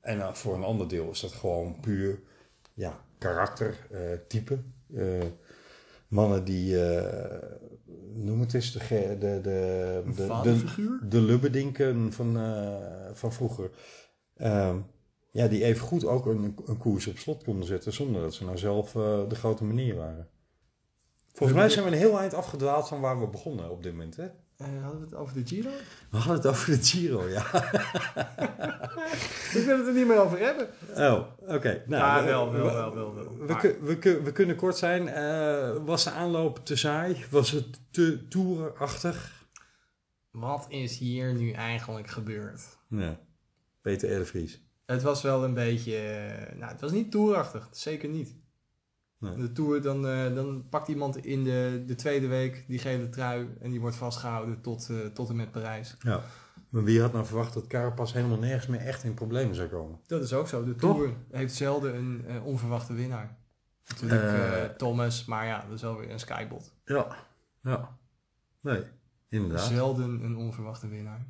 En voor een ander deel is dat gewoon puur ja, karakter, eh, type. Eh, mannen die, eh, noem het eens, de, de, de, de, de, de lubbedinken van, eh, van vroeger. Ehm, ja, die even goed ook een, een koers op slot konden zetten zonder dat ze nou zelf eh, de grote meneer waren. Volgens mij zijn we een heel eind afgedwaald van waar we begonnen op dit moment. Hè? Eh, hadden we het over de Giro? We hadden het over de Giro, ja. (laughs) Ik wil het er niet meer over hebben. Oh, oké. Nou, Ja, we- wel, wel, we- wel, wel, wel. We, we, we kunnen kort zijn. Eh, was de aanloop te saai? Was het te toerachtig? Wat is hier nu eigenlijk gebeurd? Ja. Peter R. de Vries. Het was wel een beetje... eh, nou, het was niet toerachtig. Zeker niet. Nee. De Tour, dan, eh, dan pakt iemand in de, de tweede week die gele trui... en die wordt vastgehouden tot, eh, tot en met Parijs. Ja. Maar wie had nou verwacht dat Carapaz helemaal nergens meer echt in problemen zou komen? Dat is ook zo. De Toch? Tour heeft zelden een eh, onverwachte winnaar. Natuurlijk Thomas, maar ja, dat is wel weer een skybot. Ja. Ja. Nee, inderdaad. Zelden een onverwachte winnaar.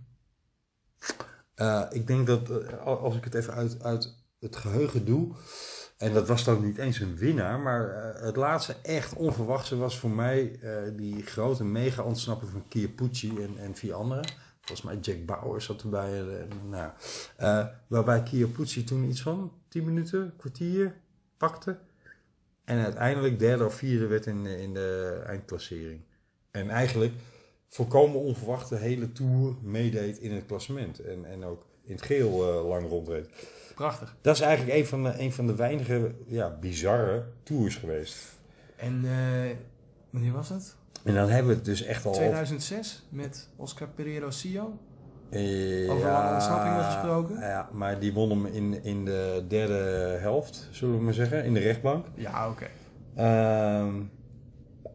Ik denk dat als ik het even uit, uit het geheugen doe. En dat was dan niet eens een winnaar. Maar eh, het laatste echt onverwachte was voor mij eh, die grote mega ontsnappen van Chiappucci en, en vier anderen. Volgens mij Jack Bauer zat erbij. eh, en, nou, eh, waarbij Chiappucci toen iets van 10 minuten, kwartier pakte. En uiteindelijk derde of vierde werd in, in de eindklassering. En eigenlijk volkomen onverwacht de hele Tour meedeed in het klassement. En, en ook in het geel eh, lang rondreed. Prachtig. Dat is eigenlijk een van de, een van de weinige ja, bizarre tours geweest. En eh, wanneer was het? En dan hebben we het dus echt al... 2006 met Oscar Pereiro Sio. Eh, Over lange ontsnappingen gesproken? Ja, maar die won hem in, in de derde helft, zullen we maar zeggen, in de rechtbank. Ja, oké. Ehm,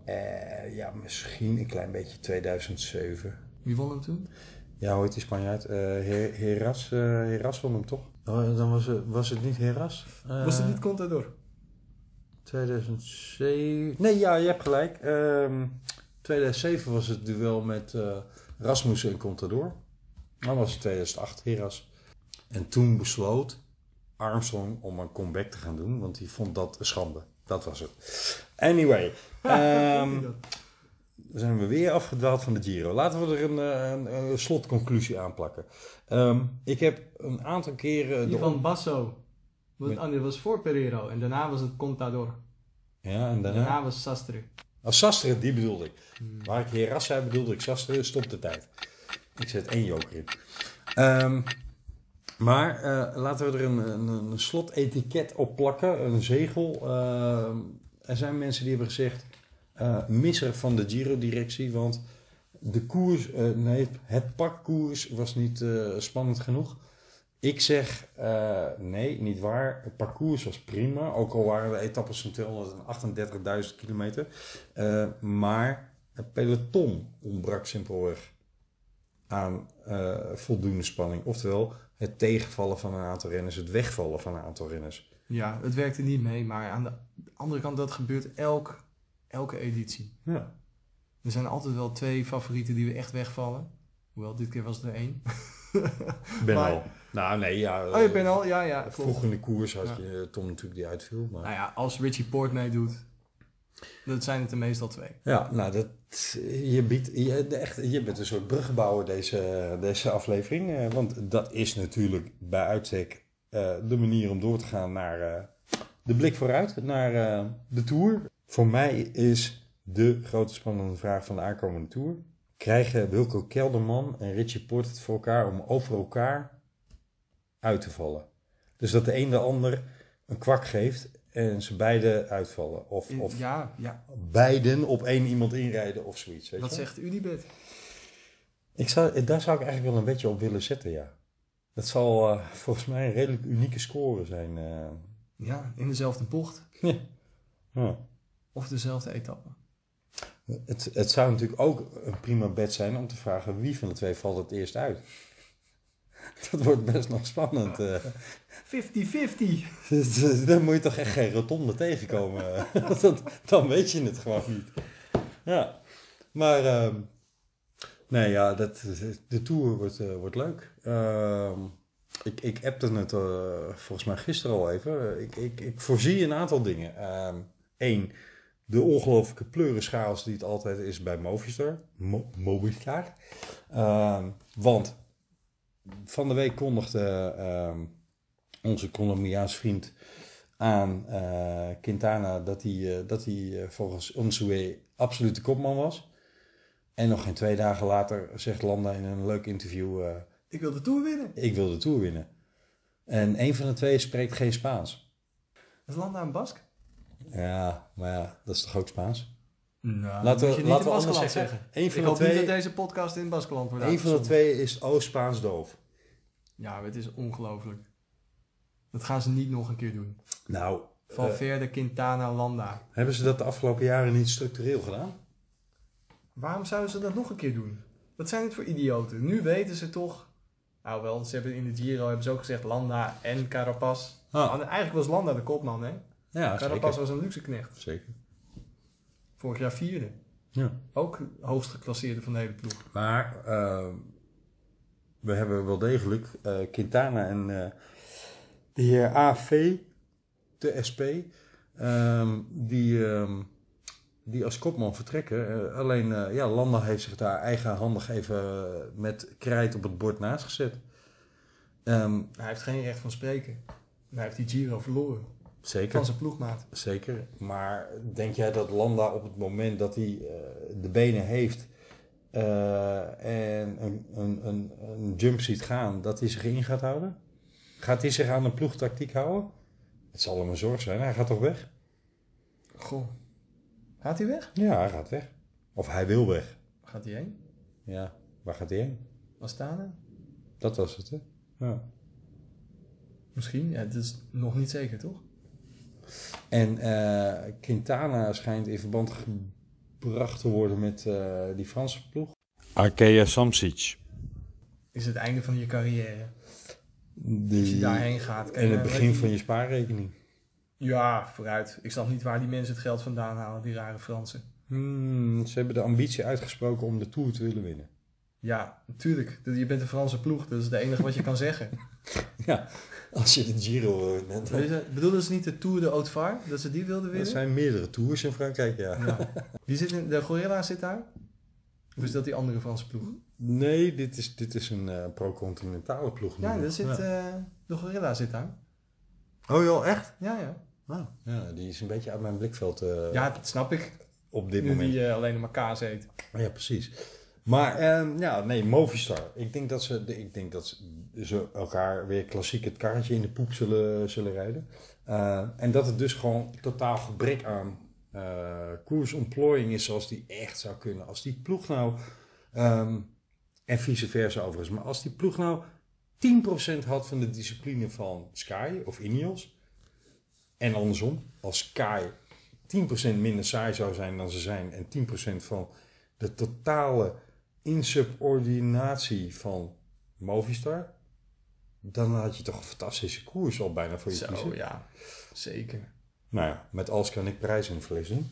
eh, ja, misschien een klein beetje 2007. Wie won hem toen? Ja, hoe heet die Spanjaard? Eh Her- Heras, eh, Heras won hem toch? Oh, dan was het, was het niet Heras? Eh, Was het niet Contador? 2007. Nee, ja, je hebt gelijk. Ehm 2007 was het duel met eh, Rasmussen en Contador. Dan was het 2008 Heras. En toen besloot Armstrong om een comeback te gaan doen, want hij vond dat een schande. Dat was het. Anyway. (laughs) ehm, zijn we weer afgedwaald van de Giro. Laten we er een, eh, een, een slotconclusie aan plakken. Ehm, ik heb een aantal keren... Die van Basso. Want, Met- dit was voor Pereiro. En daarna was het Contador. Ja, en daarna... Daarna was Sastre. Oh, Sastre, die bedoelde ik. Waar ik Heras zei, bedoelde ik Sastre. Stop de tijd. Ik zet één joker in. Ehm, Maar eh, laten we er een, een, een slotetiket op plakken, een zegel. Eh, er zijn mensen die hebben gezegd, eh misser van de Giro-directie, want de koers, eh, nee, het pakkoers was niet eh, spannend genoeg. Ik zeg, nee, niet waar. Het parcours was prima, ook al waren de etappes van 238.000 kilometer. Maar het peloton ontbrak simpelweg aan voldoende spanning. Oftewel, het tegenvallen van een aantal renners, het wegvallen van een aantal renners. Ja, het werkte niet mee, maar aan de andere kant, dat gebeurt elk, elke editie. Ja. Er zijn altijd wel twee favorieten die we echt wegvallen. Hoewel, dit keer was het er één. (laughs) Ben Maar- al. Nou, nee, ja. Oh, je bent al? Ja, ja. klopt. Vroeg in de koers had je eh, Tom natuurlijk die uitviel. Maar... Nou ja, als Richie Port meedoet, dat zijn het er meestal twee. Ja, nou, dat, je, biedt, je, echt, je bent een soort bruggenbouwer deze, deze aflevering. eh, want dat is natuurlijk bij uitstek eh, de manier om door te gaan naar eh, de blik vooruit, naar eh, de Tour. Voor mij is de grote spannende vraag van de aankomende Tour. Krijgen Wilco Kelderman en Richie Port het voor elkaar om over elkaar uit te vallen? Dus dat de een de ander een kwak geeft en ze beide uitvallen. Of, of Ja, ja. beiden op één iemand inrijden of zoiets. Weet Wat je? zegt Unibet? Ik zou, daar zou ik eigenlijk wel een beetje op willen zetten, ja. Dat zal eh, volgens mij een redelijk unieke score zijn. eh. Ja, in dezelfde bocht. (laughs) Ja. Ja. Of dezelfde etappe. Het, het zou natuurlijk ook een prima bet zijn om te vragen wie van de twee valt het eerst uit. (laughs) Dat wordt best nog spannend. eh. 50-50. (laughs) Dan moet je toch echt geen rotonde tegenkomen. (laughs) Dat- dan weet je het gewoon niet. Ja, maar ehm, nee, ja, dat, de tour wordt, eh, wordt leuk. Ehm, ik, ik appte het eh, volgens mij gisteren al even. Ik, ik, ik voorzie een aantal dingen. Eén, de ongelooflijke pleurischaals die het altijd is bij Movistar. Mo Movistar. Ehm, want van de week kondigde ehm, onze Colombiaanse vriend aan eh, Quintana dat hij, eh, dat hij eh, volgens Onsue absoluut de kopman was. En nog geen twee dagen later zegt Landa in een leuk interview: Ik wil de Tour winnen. Ik wil de Tour winnen. En een van de twee spreekt geen Spaans. Is Landa een Bask? Ja, maar ja, dat is toch ook Spaans? Nou, Laten we- moet je niet laten we anders Baskeland zeggen. zeggen. Eén van Ik de hoop twee- niet dat deze podcast in Baskeland wordt Een van de twee is Oost-Spaans doof. Ja, het is ongelooflijk. Dat gaan ze niet nog een keer doen. Nou, Valverde, Quintana, Landa. hebben ze dat de afgelopen jaren niet structureel gedaan? Waarom zouden ze dat nog een keer doen? Wat zijn dit voor idioten? Nu weten ze toch... Nou wel, ze hebben in de Giro hebben ze ook gezegd Landa en Carapaz. Ah. Eigenlijk was Landa de kopman, hè? Ja, Carapaz zeker. was een luxe knecht. Zeker. Vorig jaar vierde. Ja. Ook hoogst geclasseerde van de hele ploeg. Maar eh, we hebben wel degelijk eh, Quintana en eh, de heer AV, de SP, ehm, die, ehm, die als kopman vertrekken. Alleen ja, Landa heeft zich daar eigenhandig even met krijt op het bord naast gezet. Ehm, Hij heeft geen recht van spreken. En hij heeft die Giro verloren. Zeker. Van zijn ploegmaat. Zeker. Maar denk jij dat Landa op het moment dat hij eh, de benen heeft eh, en een, een, een, een jump ziet gaan, dat hij zich in gaat houden? Gaat hij zich aan een ploegtactiek houden? Het zal hem een zorg zijn. Hij gaat toch weg? Goh. Gaat hij weg? Ja, hij gaat weg. Of hij wil weg. Gaat hij heen? Ja, waar gaat hij heen? Astana? Dat was het, hè? Ja. Misschien. Ja, dat is nog niet zeker, toch? En eh, Quintana schijnt in verband gebracht te worden met eh, die Franse ploeg. Arkea Samsic. Is het einde van je carrière. Die, Als je daarheen gaat. kijk, En het begin van je- je spaarrekening. Ja, vooruit. Ik snap niet waar die mensen het geld vandaan halen, die rare Fransen. Hmm, ze hebben de ambitie uitgesproken om de Tour te willen winnen. Ja, natuurlijk. Je bent een Franse ploeg, dat is het enige wat je kan zeggen. (laughs) Ja, als je de Giro eh, bent. Weet je, Bedoelden ze niet de Tour de Haute-Var, dat ze die wilden Er winnen? zijn meerdere tours in Frankrijk, ja. Ja. (laughs) Wie zit in, de Gorilla zit daar? Of is dat die andere Franse ploeg? Nee, dit is, dit is een eh, pro-continentale ploeg. nu Ja, daar zit, eh, de Gorilla zit daar. Oh joh, echt? Ja, ja. Oh, ja, die is een beetje uit mijn blikveld Ja, dat snap ik. op dit nu moment. die eh, alleen maar kaas eet. Ja, precies. Maar ehm, ja, nee, Movistar. Ik denk dat ze, ik denk dat ze, elkaar weer klassiek het karretje in de poep zullen, zullen rijden. Eh, en dat het dus gewoon totaal gebrek aan eh koersontplooiing is zoals die echt zou kunnen. Als die ploeg nou, ehm, en vice versa overigens, maar als die ploeg nou 10% had van de discipline van Sky of Ineos, en andersom, als Sky 10% minder saai zou zijn dan ze zijn en 10% van de totale insubordinatie van Movistar, dan had je toch een fantastische koers al bijna voor je Zo, kiezen. ja. Zeker. Nou ja, met alles kan ik prijzen en verliezen.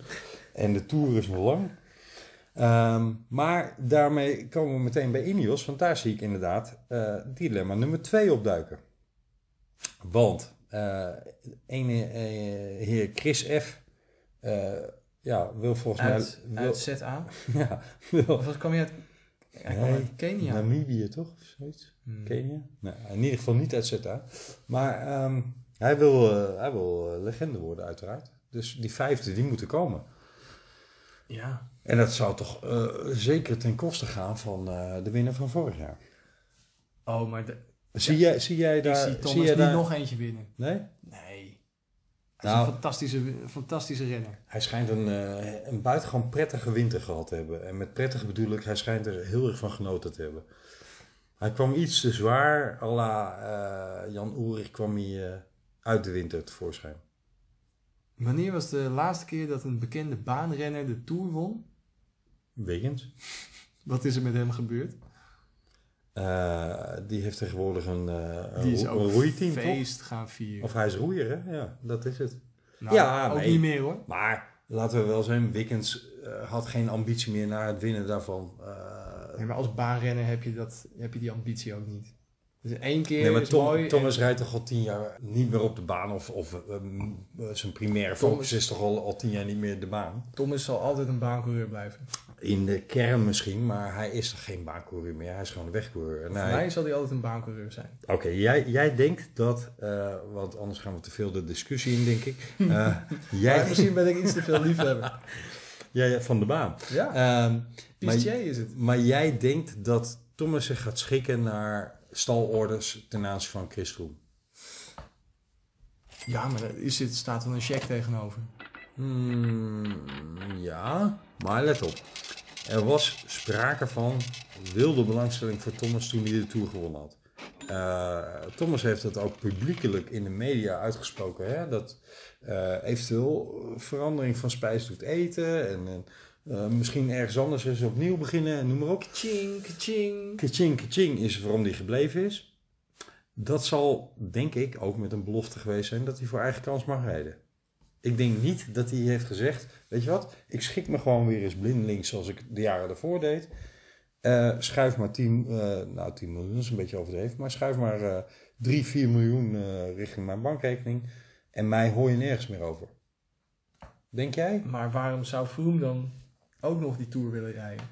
En de Tour is nog lang. Ehm, maar daarmee komen we meteen bij Ineos, want daar zie ik inderdaad eh, dilemma nummer 2 opduiken. Want eh ene eh, heer Chris F. eh, ja, wil volgens Uit, mij... uit ZA? (laughs) ja, wil, Of wat kwam je uit? Kenia. Namibië toch? Of zoiets? Hmm. Kenia? Nee, in ieder geval niet uit ZA. Maar ehm, hij wil, eh, hij wil eh, legende worden uiteraard. Dus die vijfde, die moeten komen. Ja. En dat zou toch eh, zeker ten koste gaan van de winnaar van vorig jaar. Oh, maar de, Zie, jij, zie jij daar... ik zie Thomas jij niet daar... nog eentje winnen. Nee? Nee. Hij is Nou- een fantastische, fantastische renner. Hij schijnt een, eh, een buitengewoon prettige winter gehad te hebben. En met prettig bedoel ik, hij schijnt er heel erg van genoten te hebben. Hij kwam iets te zwaar, à la eh, Jan Ulrich kwam hij eh, uit de winter tevoorschijn. Wanneer was de laatste keer dat een bekende baanrenner de Tour won? Wiggins. Wat is er met hem gebeurd? Eh, die heeft tegenwoordig een, eh een, Die is roe- ook een roeiteam, feest toch? gaan vieren. Of hij is roeier, hè? Ja, dat is het. Nou, ja, ook nee. niet meer hoor. Maar laten we wel zijn, Wiggins eh, had geen ambitie meer naar het winnen daarvan. Eh, Nee, maar als baanrenner heb je, dat, heb je die ambitie ook niet. Dus één keer nee, maar is Tom- mooi. en- Thomas rijdt toch al tien jaar niet meer op de baan. Of, of zijn primaire Thomas- focus is toch al, al tien jaar niet meer de baan. Thomas zal altijd een baancoureur blijven. In de kern misschien, maar hij is toch geen baancoureur meer. Hij is gewoon een wegcoureur. Voor hij- mij zal hij altijd een baancoureur zijn. Oké, jij, jij denkt dat, eh, want anders gaan we te veel de discussie in, denk ik. Eh, (laughs) jij, misschien ben ik iets te veel liefhebber. (laughs) jij van de baan. Ja. Ehm, maar, is het. maar jij denkt dat Thomas zich gaat schikken naar stalorders ten aanzien van Chris Froome. Ja, maar er is staat er een check tegenover. Hmm, ja, maar let op. Er was sprake van wilde belangstelling voor Thomas toen hij de Tour gewonnen had. Eh, Thomas heeft dat ook publiekelijk in de media uitgesproken. Hè? Dat eh, eventueel verandering van spijs doet eten. En, en eh, misschien ergens anders eens opnieuw beginnen. En noem maar op. Ching, ching. Kaching, kaching is waarom hij gebleven is. Dat zal, denk ik, ook met een belofte geweest zijn dat hij voor eigen kans mag rijden. Ik denk niet dat hij heeft gezegd, weet je wat, ik schik me gewoon weer eens blindelings zoals ik de jaren daarvoor deed. Eh, schuif maar 10, eh, nou 10 miljoen is een beetje overdreven, maar schuif maar eh 3, 4 miljoen eh, richting mijn bankrekening. En mij hoor je nergens meer over. Denk jij? Maar waarom zou Froome dan ook nog die Tour willen rijden?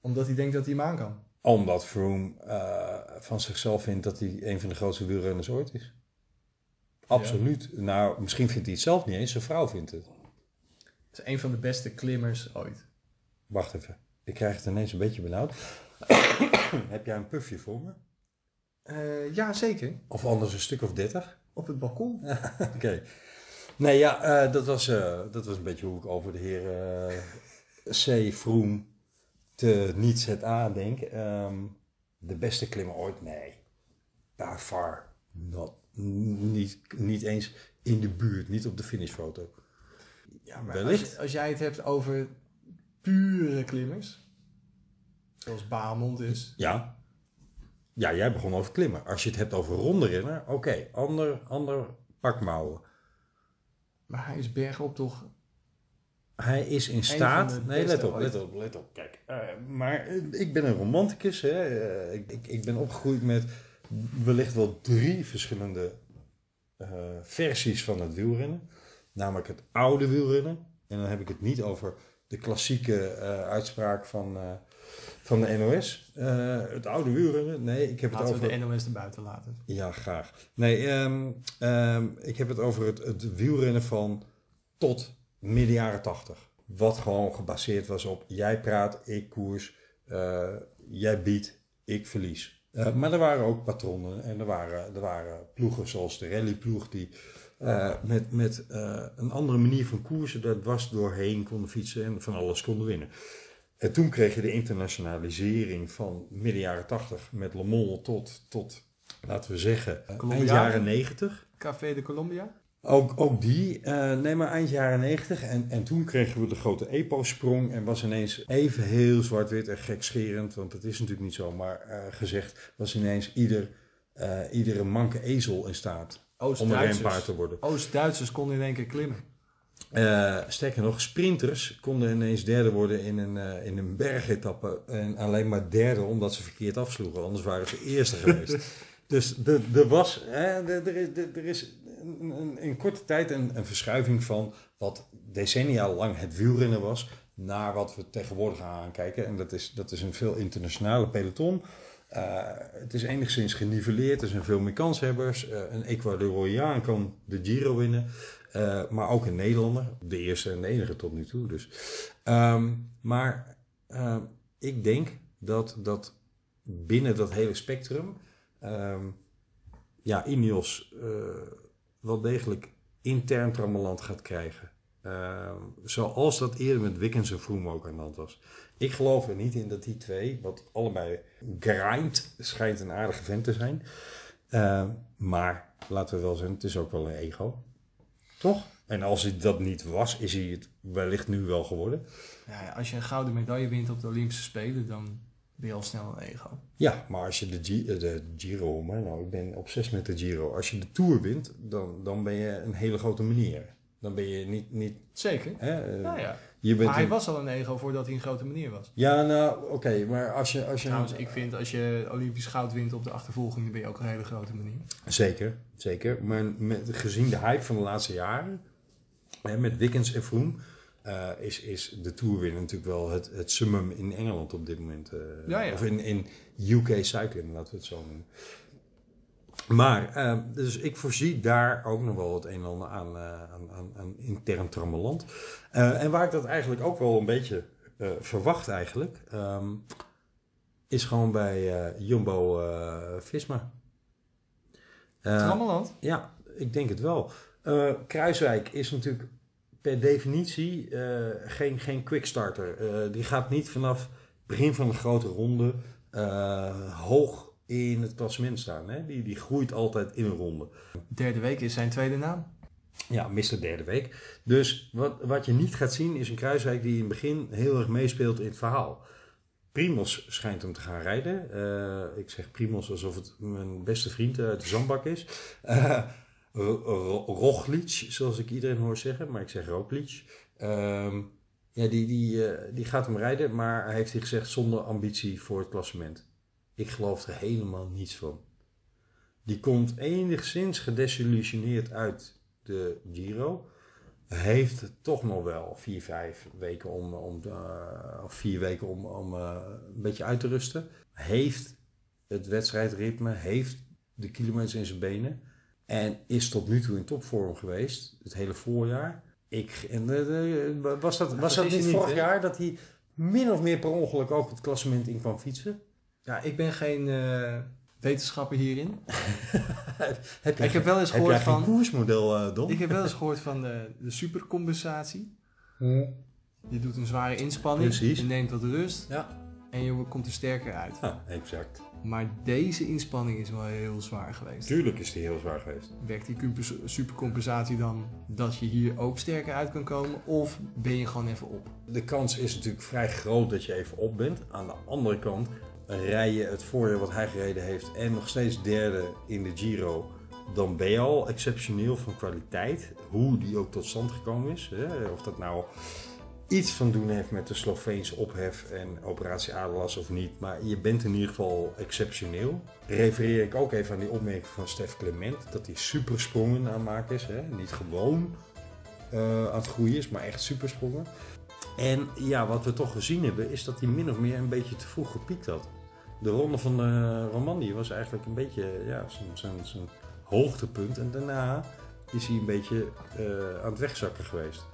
Omdat hij denkt dat hij hem aan kan. Omdat Froome van zichzelf vindt dat hij een van de grootste wielrenners ooit is. Absoluut. Nou, misschien vindt hij het zelf niet eens, zijn vrouw vindt het. Het is een van de beste klimmers ooit. Wacht even, ik krijg het ineens een beetje benauwd. (coughs) Heb jij een pufje voor me? Eh, ja, zeker. Of anders een stuk of dertig? Op het balkon. (laughs) Oké. Nee, ja, eh, dat, was, eh, dat was een beetje hoe ik over de heer C. Froome te niet ZA denk. Ehm, de beste klimmer ooit? Nee. By far not. Niet, niet eens in de buurt, niet op de finishfoto. Ja, maar Wellicht. als, als jij het hebt over pure klimmers, zoals Baamond is, Ja. Ja, jij begon over klimmen. Als je het hebt over ronde renner, oké, ander, ander pakmouwen. maar hij is bergop toch... Hij is in staat. Nee, let op, let op, let op. Kijk, eh, maar ik ben een romanticus. Hè. Eh, ik, ik ben opgegroeid met wellicht wel drie verschillende eh, versies van het wielrennen. Namelijk het oude wielrennen. En dan heb ik het niet over de klassieke eh, uitspraak van, eh, van de NOS. Het oude wielrennen. Nee, ik heb het Laten over... we de NOS erbuiten laten. Ja, graag. Nee, ehm, ehm, ik heb het over het, het wielrennen van tot midden jaren tachtig. Wat gewoon gebaseerd was op jij praat, ik koers, jij biedt, ik verlies. Eh, maar er waren ook patronnen en er waren, er waren ploegen zoals de rallyploeg die eh, met, met eh, een andere manier van koersen daar dwars doorheen konden fietsen en van alles konden winnen. En toen kreeg je de internationalisering van midden jaren 80 met Le Mans tot, tot laten we zeggen, eind jaren 90. Café de Colombia? Ook, ook die, eh, nee maar eind jaren 90. En, en toen kregen we de grote EPO-sprong en was ineens even heel zwart-wit en gekscherend, want dat is natuurlijk niet zo, maar eh, gezegd was ineens ieder, eh, iedere manke ezel in staat om een renpaard te worden. Oost-Duitsers konden in één keer klimmen. Sterker nog, sprinters konden ineens derde worden in een, eh, in een bergetappe. En alleen maar derde omdat ze verkeerd afsloegen. Anders waren ze eerste geweest. (laughs) Dus de- er was, hè, is, er is een- in korte tijd een, een verschuiving van wat decennia lang het wielrennen was. Naar wat we tegenwoordig gaan aankijken. En dat is, dat is een veel internationale peloton. Eh, het is enigszins geniveleerd. Er zijn veel meer kanshebbers. Eh, een Ecuadoriaan kan de Giro winnen. Eh, maar ook een Nederlander. De eerste en de enige tot nu toe. Dus. Ehm, maar ik denk dat, dat binnen dat hele spectrum... ehm, ja, Ineos wel degelijk intern trammeland gaat krijgen. Ehm, zoals dat eerder met Wickens en Froome ook aan de hand was. Ik geloof er niet in dat die twee, wat allebei grind, schijnt een aardige vent te zijn. Ehm, maar laten we wel zeggen, het is ook wel een ego. Toch? En als hij dat niet was, is hij het wellicht nu wel geworden. Ja, als je een gouden medaille wint op de Olympische Spelen, dan ben je al snel een ego. Ja, maar als je de, Gi- eh, de Giro, maar nou, ik ben obsessief met de Giro. Als je de Tour wint, dan, dan ben je een hele grote meneer. Dan ben je niet... niet Zeker. hè, eh, Ja, ja. Je bent maar hij een- was al een ego voordat hij een grote meneer was. Ja, nou, oké, maar als je... Als je Trouwens, ik vind als je Olympisch goud wint op de achtervolging, dan ben je ook een hele grote meneer. Zeker, zeker. Maar met, gezien de hype van de laatste jaren, hè, met Wickens en Froome, eh, is, is de Tour winnen natuurlijk wel het, het summum in Engeland op dit moment. eh, Ja, ja. Of in, in UK cycling, laten we het zo noemen. Maar, eh, dus ik voorzie daar ook nog wel het een en ander aan, aan, aan, aan intern trammeland. En waar ik dat eigenlijk ook wel een beetje verwacht eigenlijk, ehm, is gewoon bij eh, Jumbo-Visma. Trammeland? Ja, ik denk het wel. Kruiswijk is natuurlijk per definitie eh, geen, geen quickstarter. Eh die gaat niet vanaf het begin van een grote ronde eh, hoog in het klassement staan. Hè? Die, die groeit altijd in een ronde. Derde week is zijn tweede naam. Ja, Mr. Derde Week. Dus wat, wat je niet gaat zien is een Kruiswijk die in het begin heel erg meespeelt in het verhaal. Primos schijnt hem te gaan rijden. Ik zeg Primos alsof het mijn beste vriend uit de zandbak is. Ro- Ro- Roglic, zoals ik iedereen hoor zeggen, maar ik zeg Roglic. Ehm, ja, die, die, eh, die gaat hem rijden, maar hij heeft hij gezegd zonder ambitie voor het klassement. Ik geloof er helemaal niets van. Die komt enigszins gedesillusioneerd uit de Giro. Heeft toch nog wel vier, vijf weken om, om eh, vier weken om, om eh, een beetje uit te rusten. Heeft het wedstrijdritme, heeft de kilometers in zijn benen. En is tot nu toe in topvorm geweest, het hele voorjaar. Ik, en, eh, eh, was dat, was dat niet vorig jaar dat hij min of meer per ongeluk ook het klassement in kwam fietsen? Ja, ik ben geen eh, wetenschapper hierin. (laughs) Heb ik heb wel eens heb gehoord geen van. koersmodel, eh, Don? Ik heb wel eens (laughs) gehoord van de, de supercompensatie. Je doet een zware inspanning, Precies. je neemt wat rust Ja. en je komt er sterker uit. Ja, exact. Maar deze inspanning is wel heel zwaar geweest. Tuurlijk is die heel zwaar geweest. Werkt die compens- supercompensatie dan dat je hier ook sterker uit kan komen? Of ben je gewoon even op? De kans is natuurlijk vrij groot dat je even op bent. Aan de andere kant rij je het voorjaar wat hij gereden heeft en nog steeds derde in de Giro. Dan ben je al exceptioneel van kwaliteit. Hoe die ook tot stand gekomen is. Hè? Of dat nou iets van doen heeft met de Sloveense ophef en operatie Adelas of niet. Maar je bent in ieder geval exceptioneel. Refereer ik ook even aan die opmerking van Stef Clement. Dat hij supersprongen aan maken is. Hè? Niet gewoon eh, aan het groeien is, maar echt supersprongen. En ja, wat we toch gezien hebben, is dat hij min of meer een beetje te vroeg gepiekt had. De ronde van de Romandie was eigenlijk een beetje ja, zijn hoogtepunt. En daarna is hij een beetje eh, aan het wegzakken geweest.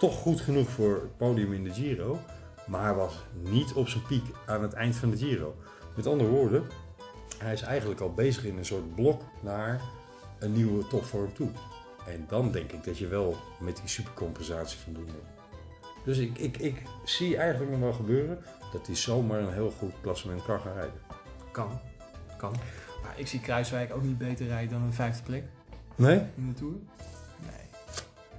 Toch goed genoeg voor het podium in de Giro. Maar was niet op zijn piek aan het eind van de Giro. Met andere woorden, hij is eigenlijk al bezig in een soort blok naar een nieuwe topvorm toe. En dan denk ik dat je wel met die supercompensatie van doen hebt. Dus ik, ik, ik zie eigenlijk nog wel gebeuren dat hij zomaar een heel goed klassement kan gaan rijden. Kan. Kan. Maar ik zie Kruiswijk ook niet beter rijden dan een vijfde plek Nee? in de Tour.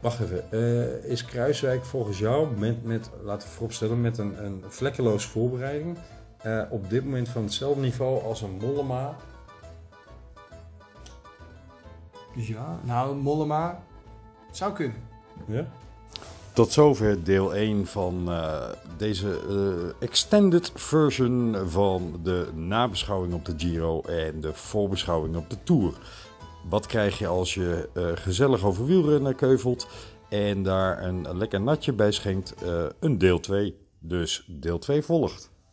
Wacht even, eh, is Kruiswijk volgens jou, met, met, laten we vooropstellen, met een, een vlekkeloze voorbereiding, eh, op dit moment van hetzelfde niveau als een Mollema? Ja, nou, Mollema zou kunnen. Ja? Tot zover deel 1 van eh, deze extended version van de nabeschouwing op de Giro en de voorbeschouwing op de Tour. Wat krijg je als je eh, gezellig over wielrennen keuvelt en daar een lekker natje bij schenkt? Eh, een deel 2. Dus deel 2 volgt.